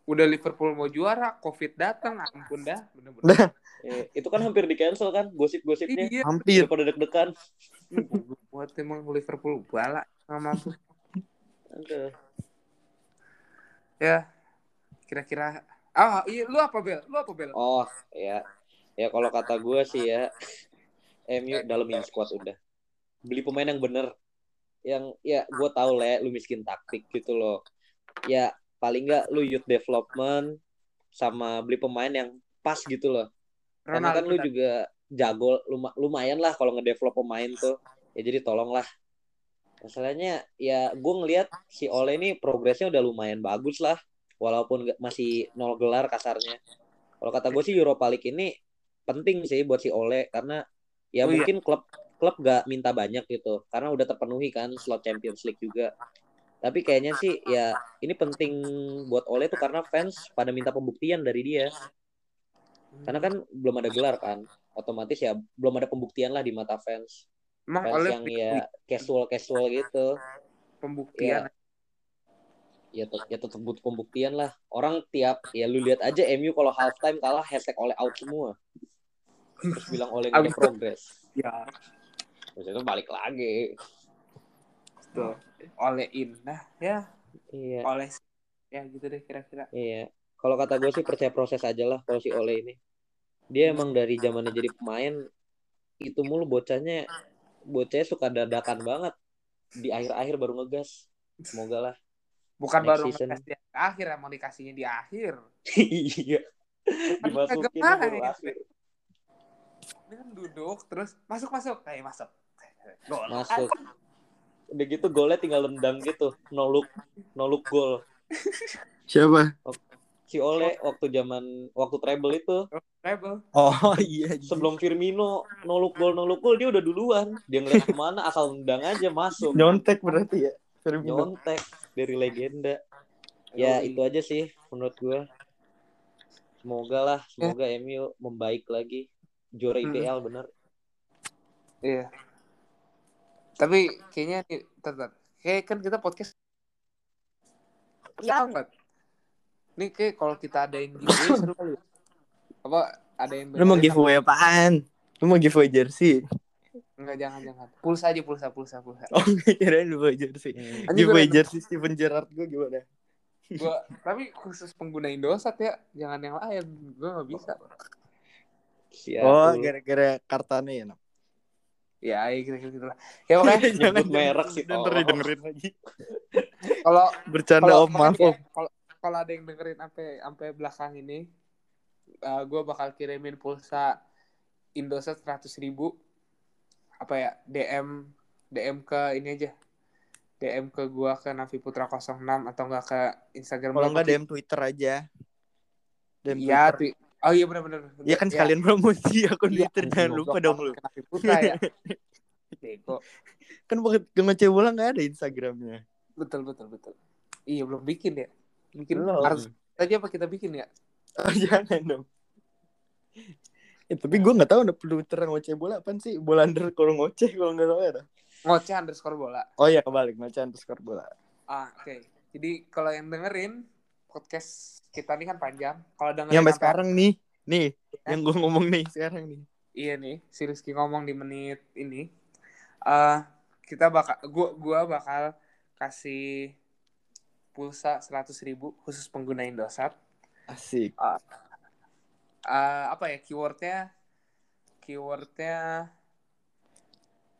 udah Liverpool mau juara covid datang ampun dah bener-bener. Dah, Eh, itu kan hampir di cancel kan gosip-gosipnya. Iya. Hampir. udah pada deg-degan. [LAUGHS] Buat emang Liverpool bala nggak mampu Aduh. ya kira-kira. Ah iya lu apa bel? Lu apa bel? Oh ya, ya kalau kata gue sih ya, MU dalemin squad udah. Beli pemain yang bener, yang ya gue tahu lah, ya, lu miskin taktik gitu loh. Ya paling nggak lu youth development sama beli pemain yang pas gitu loh. Karena kan lu juga jago, luma- lumayan lah kalau ngedevelop pemain tuh. Ya jadi tolonglah Masalahnya ya gue ngelihat si Ole ini progresnya udah lumayan bagus lah. Walaupun masih nol gelar kasarnya. Kalau kata gue sih Europa League ini penting sih buat si Ole karena ya Oh, iya. mungkin klub klub gak minta banyak gitu karena udah terpenuhi kan slot Champions League juga. Tapi kayaknya sih ya ini penting buat Ole tuh karena fans pada minta pembuktian dari dia. Karena kan belum ada gelar kan. Otomatis ya belum ada pembuktian lah di mata fans. emang Fans oleh yang ya casual casual gitu. pembuktian ya tet- ya tetap butuh pembuktian lah orang tiap ya lu lihat aja MU kalau halftime kalah hashtag oleh out semua terus bilang oleh ada itu- progres. Ya. Terus itu balik lagi. Tuh oleh in nah ya. Iya. Oleh ya gitu deh kira-kira. Iya. Kalau kata gue sih percaya proses aja lah kalau si Ole ini. Dia emang dari zamannya jadi pemain itu mulu bocahnya bocahnya suka dadakan banget. Di akhir-akhir baru ngegas. Semoga lah. Bukan Next baru season. ngetes di akhir emang dikasihnya di akhir. [LAUGHS] Iya. Dimasukin baru akhir kan duduk terus masuk masuk kayak masuk Gol. masuk udah gitu golnya tinggal nendang gitu no look no look gol Siapa? si Ole waktu zaman waktu treble itu Rebel. Oh [LAUGHS] iya. sebelum Firmino no look gol no look gol dia udah duluan dia ngeliat ke mana asal nendang aja masuk Nyontek berarti ya. Firmino. nyontek dari legenda ya itu aja sih menurut gue semoga lah semoga MU membaik lagi juara Hmm. IPL bener Iya. Tapi kayaknya nih, tetap. Kayak kan kita podcast Iya. banget. Nih kayak kalau kita adain giveaway seru kali. ya. Apa ada yang Lu mau giveaway apaan? Lu mau giveaway jersey? Enggak jangan jangan. Pulsa aja pulsa pulsa pulsa. Oh, kirain lu mau jersey. Hmm. Giveaway jersey Steven Gerrard gue gimana? Gua tapi khusus pengguna Indosat ya, jangan yang lain. Gua nggak bisa. Siap, Oh, lu. gara-gara kartanya ya. Nam? Ya, ya kira-kira gitu lah. Ya makanya [LAUGHS] Nyebut merek sih, Dan oh. dengerin lagi. [LAUGHS] kalau Bercanda om, maaf om. kalau kalau ada yang dengerin sampai sampai belakang ini eh gue bakal kirimin pulsa Indosat seratus ribu apa ya DM DM ke ini aja DM ke gua ke Navi Putra 06 atau enggak ke Instagram Kalau enggak DM Twitter aja. DM Iya, Twitter. Oh iya benar-benar. Ya kan sekalian promosi [LAUGHS] akun Iya, Twitter jangan lupa dong banget lu. ya. [LAUGHS] Bego. Kan bukan ngeceh bola nggak ada Instagramnya. Betul betul betul. Iya belum bikin ya. Bikin Belum. harus aja apa kita bikin ya? Oh, [LAUGHS] jangan dong. Ya, tapi gue nggak tahu ada Twitter ngoceh bola apaan sih? Bola underscore ngoceh kalau nggak salah ada. Ngoceh underscore bola. Oh iya kebalik ngoceh underscore bola. Ah, oke. Jadi kalau yang dengerin podcast kita ini kan panjang. Kalau dengerin Yang sampai sekarang nih, nih yang gue ngomong nih sekarang nih. Iya nih, si Rizky ngomong di menit ini. eh kita bakal gua gua bakal kasih pulsa 100.000 ribu khusus pengguna Indosat. Asik. Eh, apa ya keywordnya? Keywordnya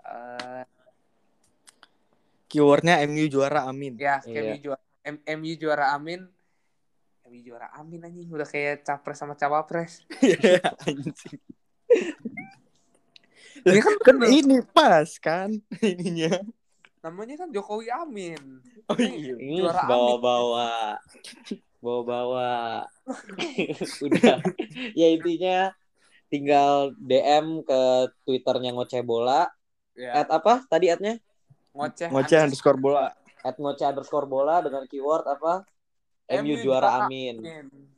eh Keywordnya MU juara amin. ya Iya. MU juara M- MU juara Amin. MU juara Amin anjing udah kayak capres sama cawapres. [LAUGHS] Anjing. Ini kan kan ini pas kan ininya. namanya kan Jokowi Amin. Oh Ini iya. Juara Amin. bawa-bawa bawa-bawa [LAUGHS] udah ya intinya tinggal DM ke twitternya ngoceh bola Ya, at apa tadi atnya ngoceh. Ngoceh underscore bola. at ngoceh underscore bola dengan keyword apa MU juara amin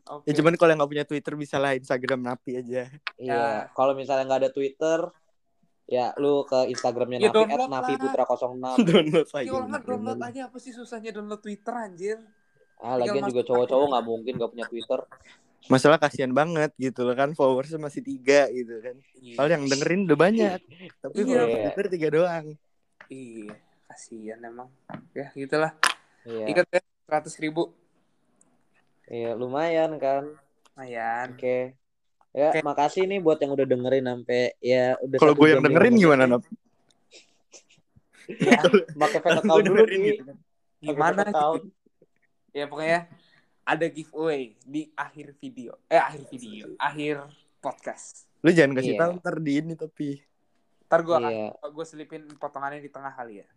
Oke. Ya cuman kalau yang nggak punya Twitter bisa lah Instagram Napi aja. iya kalau misalnya nggak ada twitter ya lu ke instagramnya Ya, Napi at [LAUGHS] download Napi. Putra 06 download Ya aja. kalau nggak download aja apa sih susahnya download Twitter anjir? ah lagian Tinggal juga cowok-cowok nggak mungkin nggak punya twitter Masalah kasihan banget gitu loh kan followersnya masih tiga gitu kan. Padahal yang dengerin udah banyak. Tapi Iya. kalau Twitter tiga doang. Iya, kasihan emang. Ya gitulah. iya Ingat ya, seratus ribu. Iya lumayan kan Lumayan. Oke. Ya, Oke. makasih nih buat yang udah dengerin sampai ya udah Kalau gue yang jam dengerin lima gimana. Nap? Ya, Pakai fake Gue account dulu nih. gitu gimana? Account. Ya pokoknya ada giveaway di akhir video. Eh akhir video, akhir podcast. Lu jangan kasih Iya. tahu ntar di ini tapi. Ntar gue Iya. gue selipin potongannya di tengah kali ya.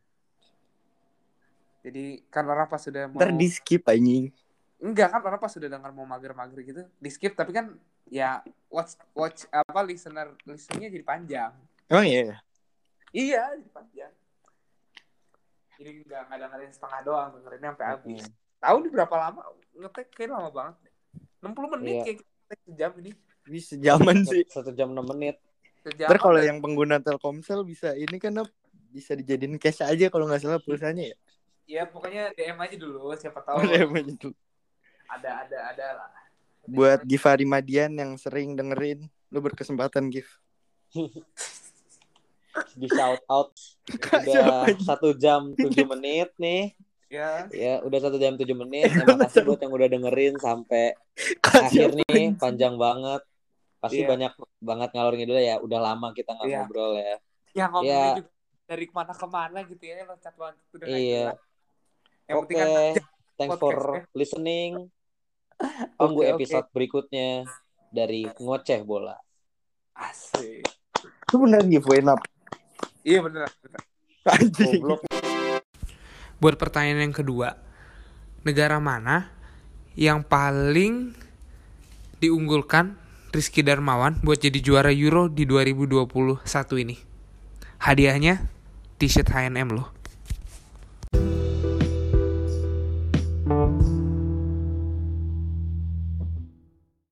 Jadi kan orang pas sudah mau Ntar di skip anjing. Enggak kan orang pas sudah dengar mau mager-mager gitu di skip tapi kan ya watch watch apa listener listennya jadi panjang. Emang iya? Iya, jadi panjang. Jadi enggak nggak dengerin setengah doang, dengerinnya sampai habis. Tahu di berapa lama ngetek kayak lama banget. 60 menit Iya. kayak kita ngetek sejam ini. Bisa jaman sih. Satu jam enam menit. Sejam. Ntar kalau yang pengguna Telkomsel bisa ini kan bisa dijadiin cash aja kalau nggak salah pulsanya ya. ya pokoknya DM aja dulu siapa tahu Oh, iya, gitu. Ada ada ada lah. Buat Givari Madian yang sering dengerin, lu berkesempatan Gif. [LAUGHS] Di shout out. Udah satu jam [LAUGHS] tujuh menit nih. ya Ya, udah satu jam tujuh menit. [LAUGHS] Terima kasih buat yang udah dengerin sampai akhir nih, panjang banget. Pasti Iya. banyak banget ngalor ngidul ya. Udah lama kita nggak Iya. ngobrol ya. yang ngomongnya Ya. juga dari ke mana-kemana gitu ya loncat loncat udah Iya. jelas. yang Oke, kan thanks for podcastnya. listening. Tunggu oke. episode berikutnya dari ngoceh bola. asik Itu bener giveaway up. iya bener, bener. Anjing. Buat pertanyaan yang kedua negara mana yang paling diunggulkan Rizky Darmawan buat jadi juara Euro di 2021 ini hadiahnya t-shirt H&M loh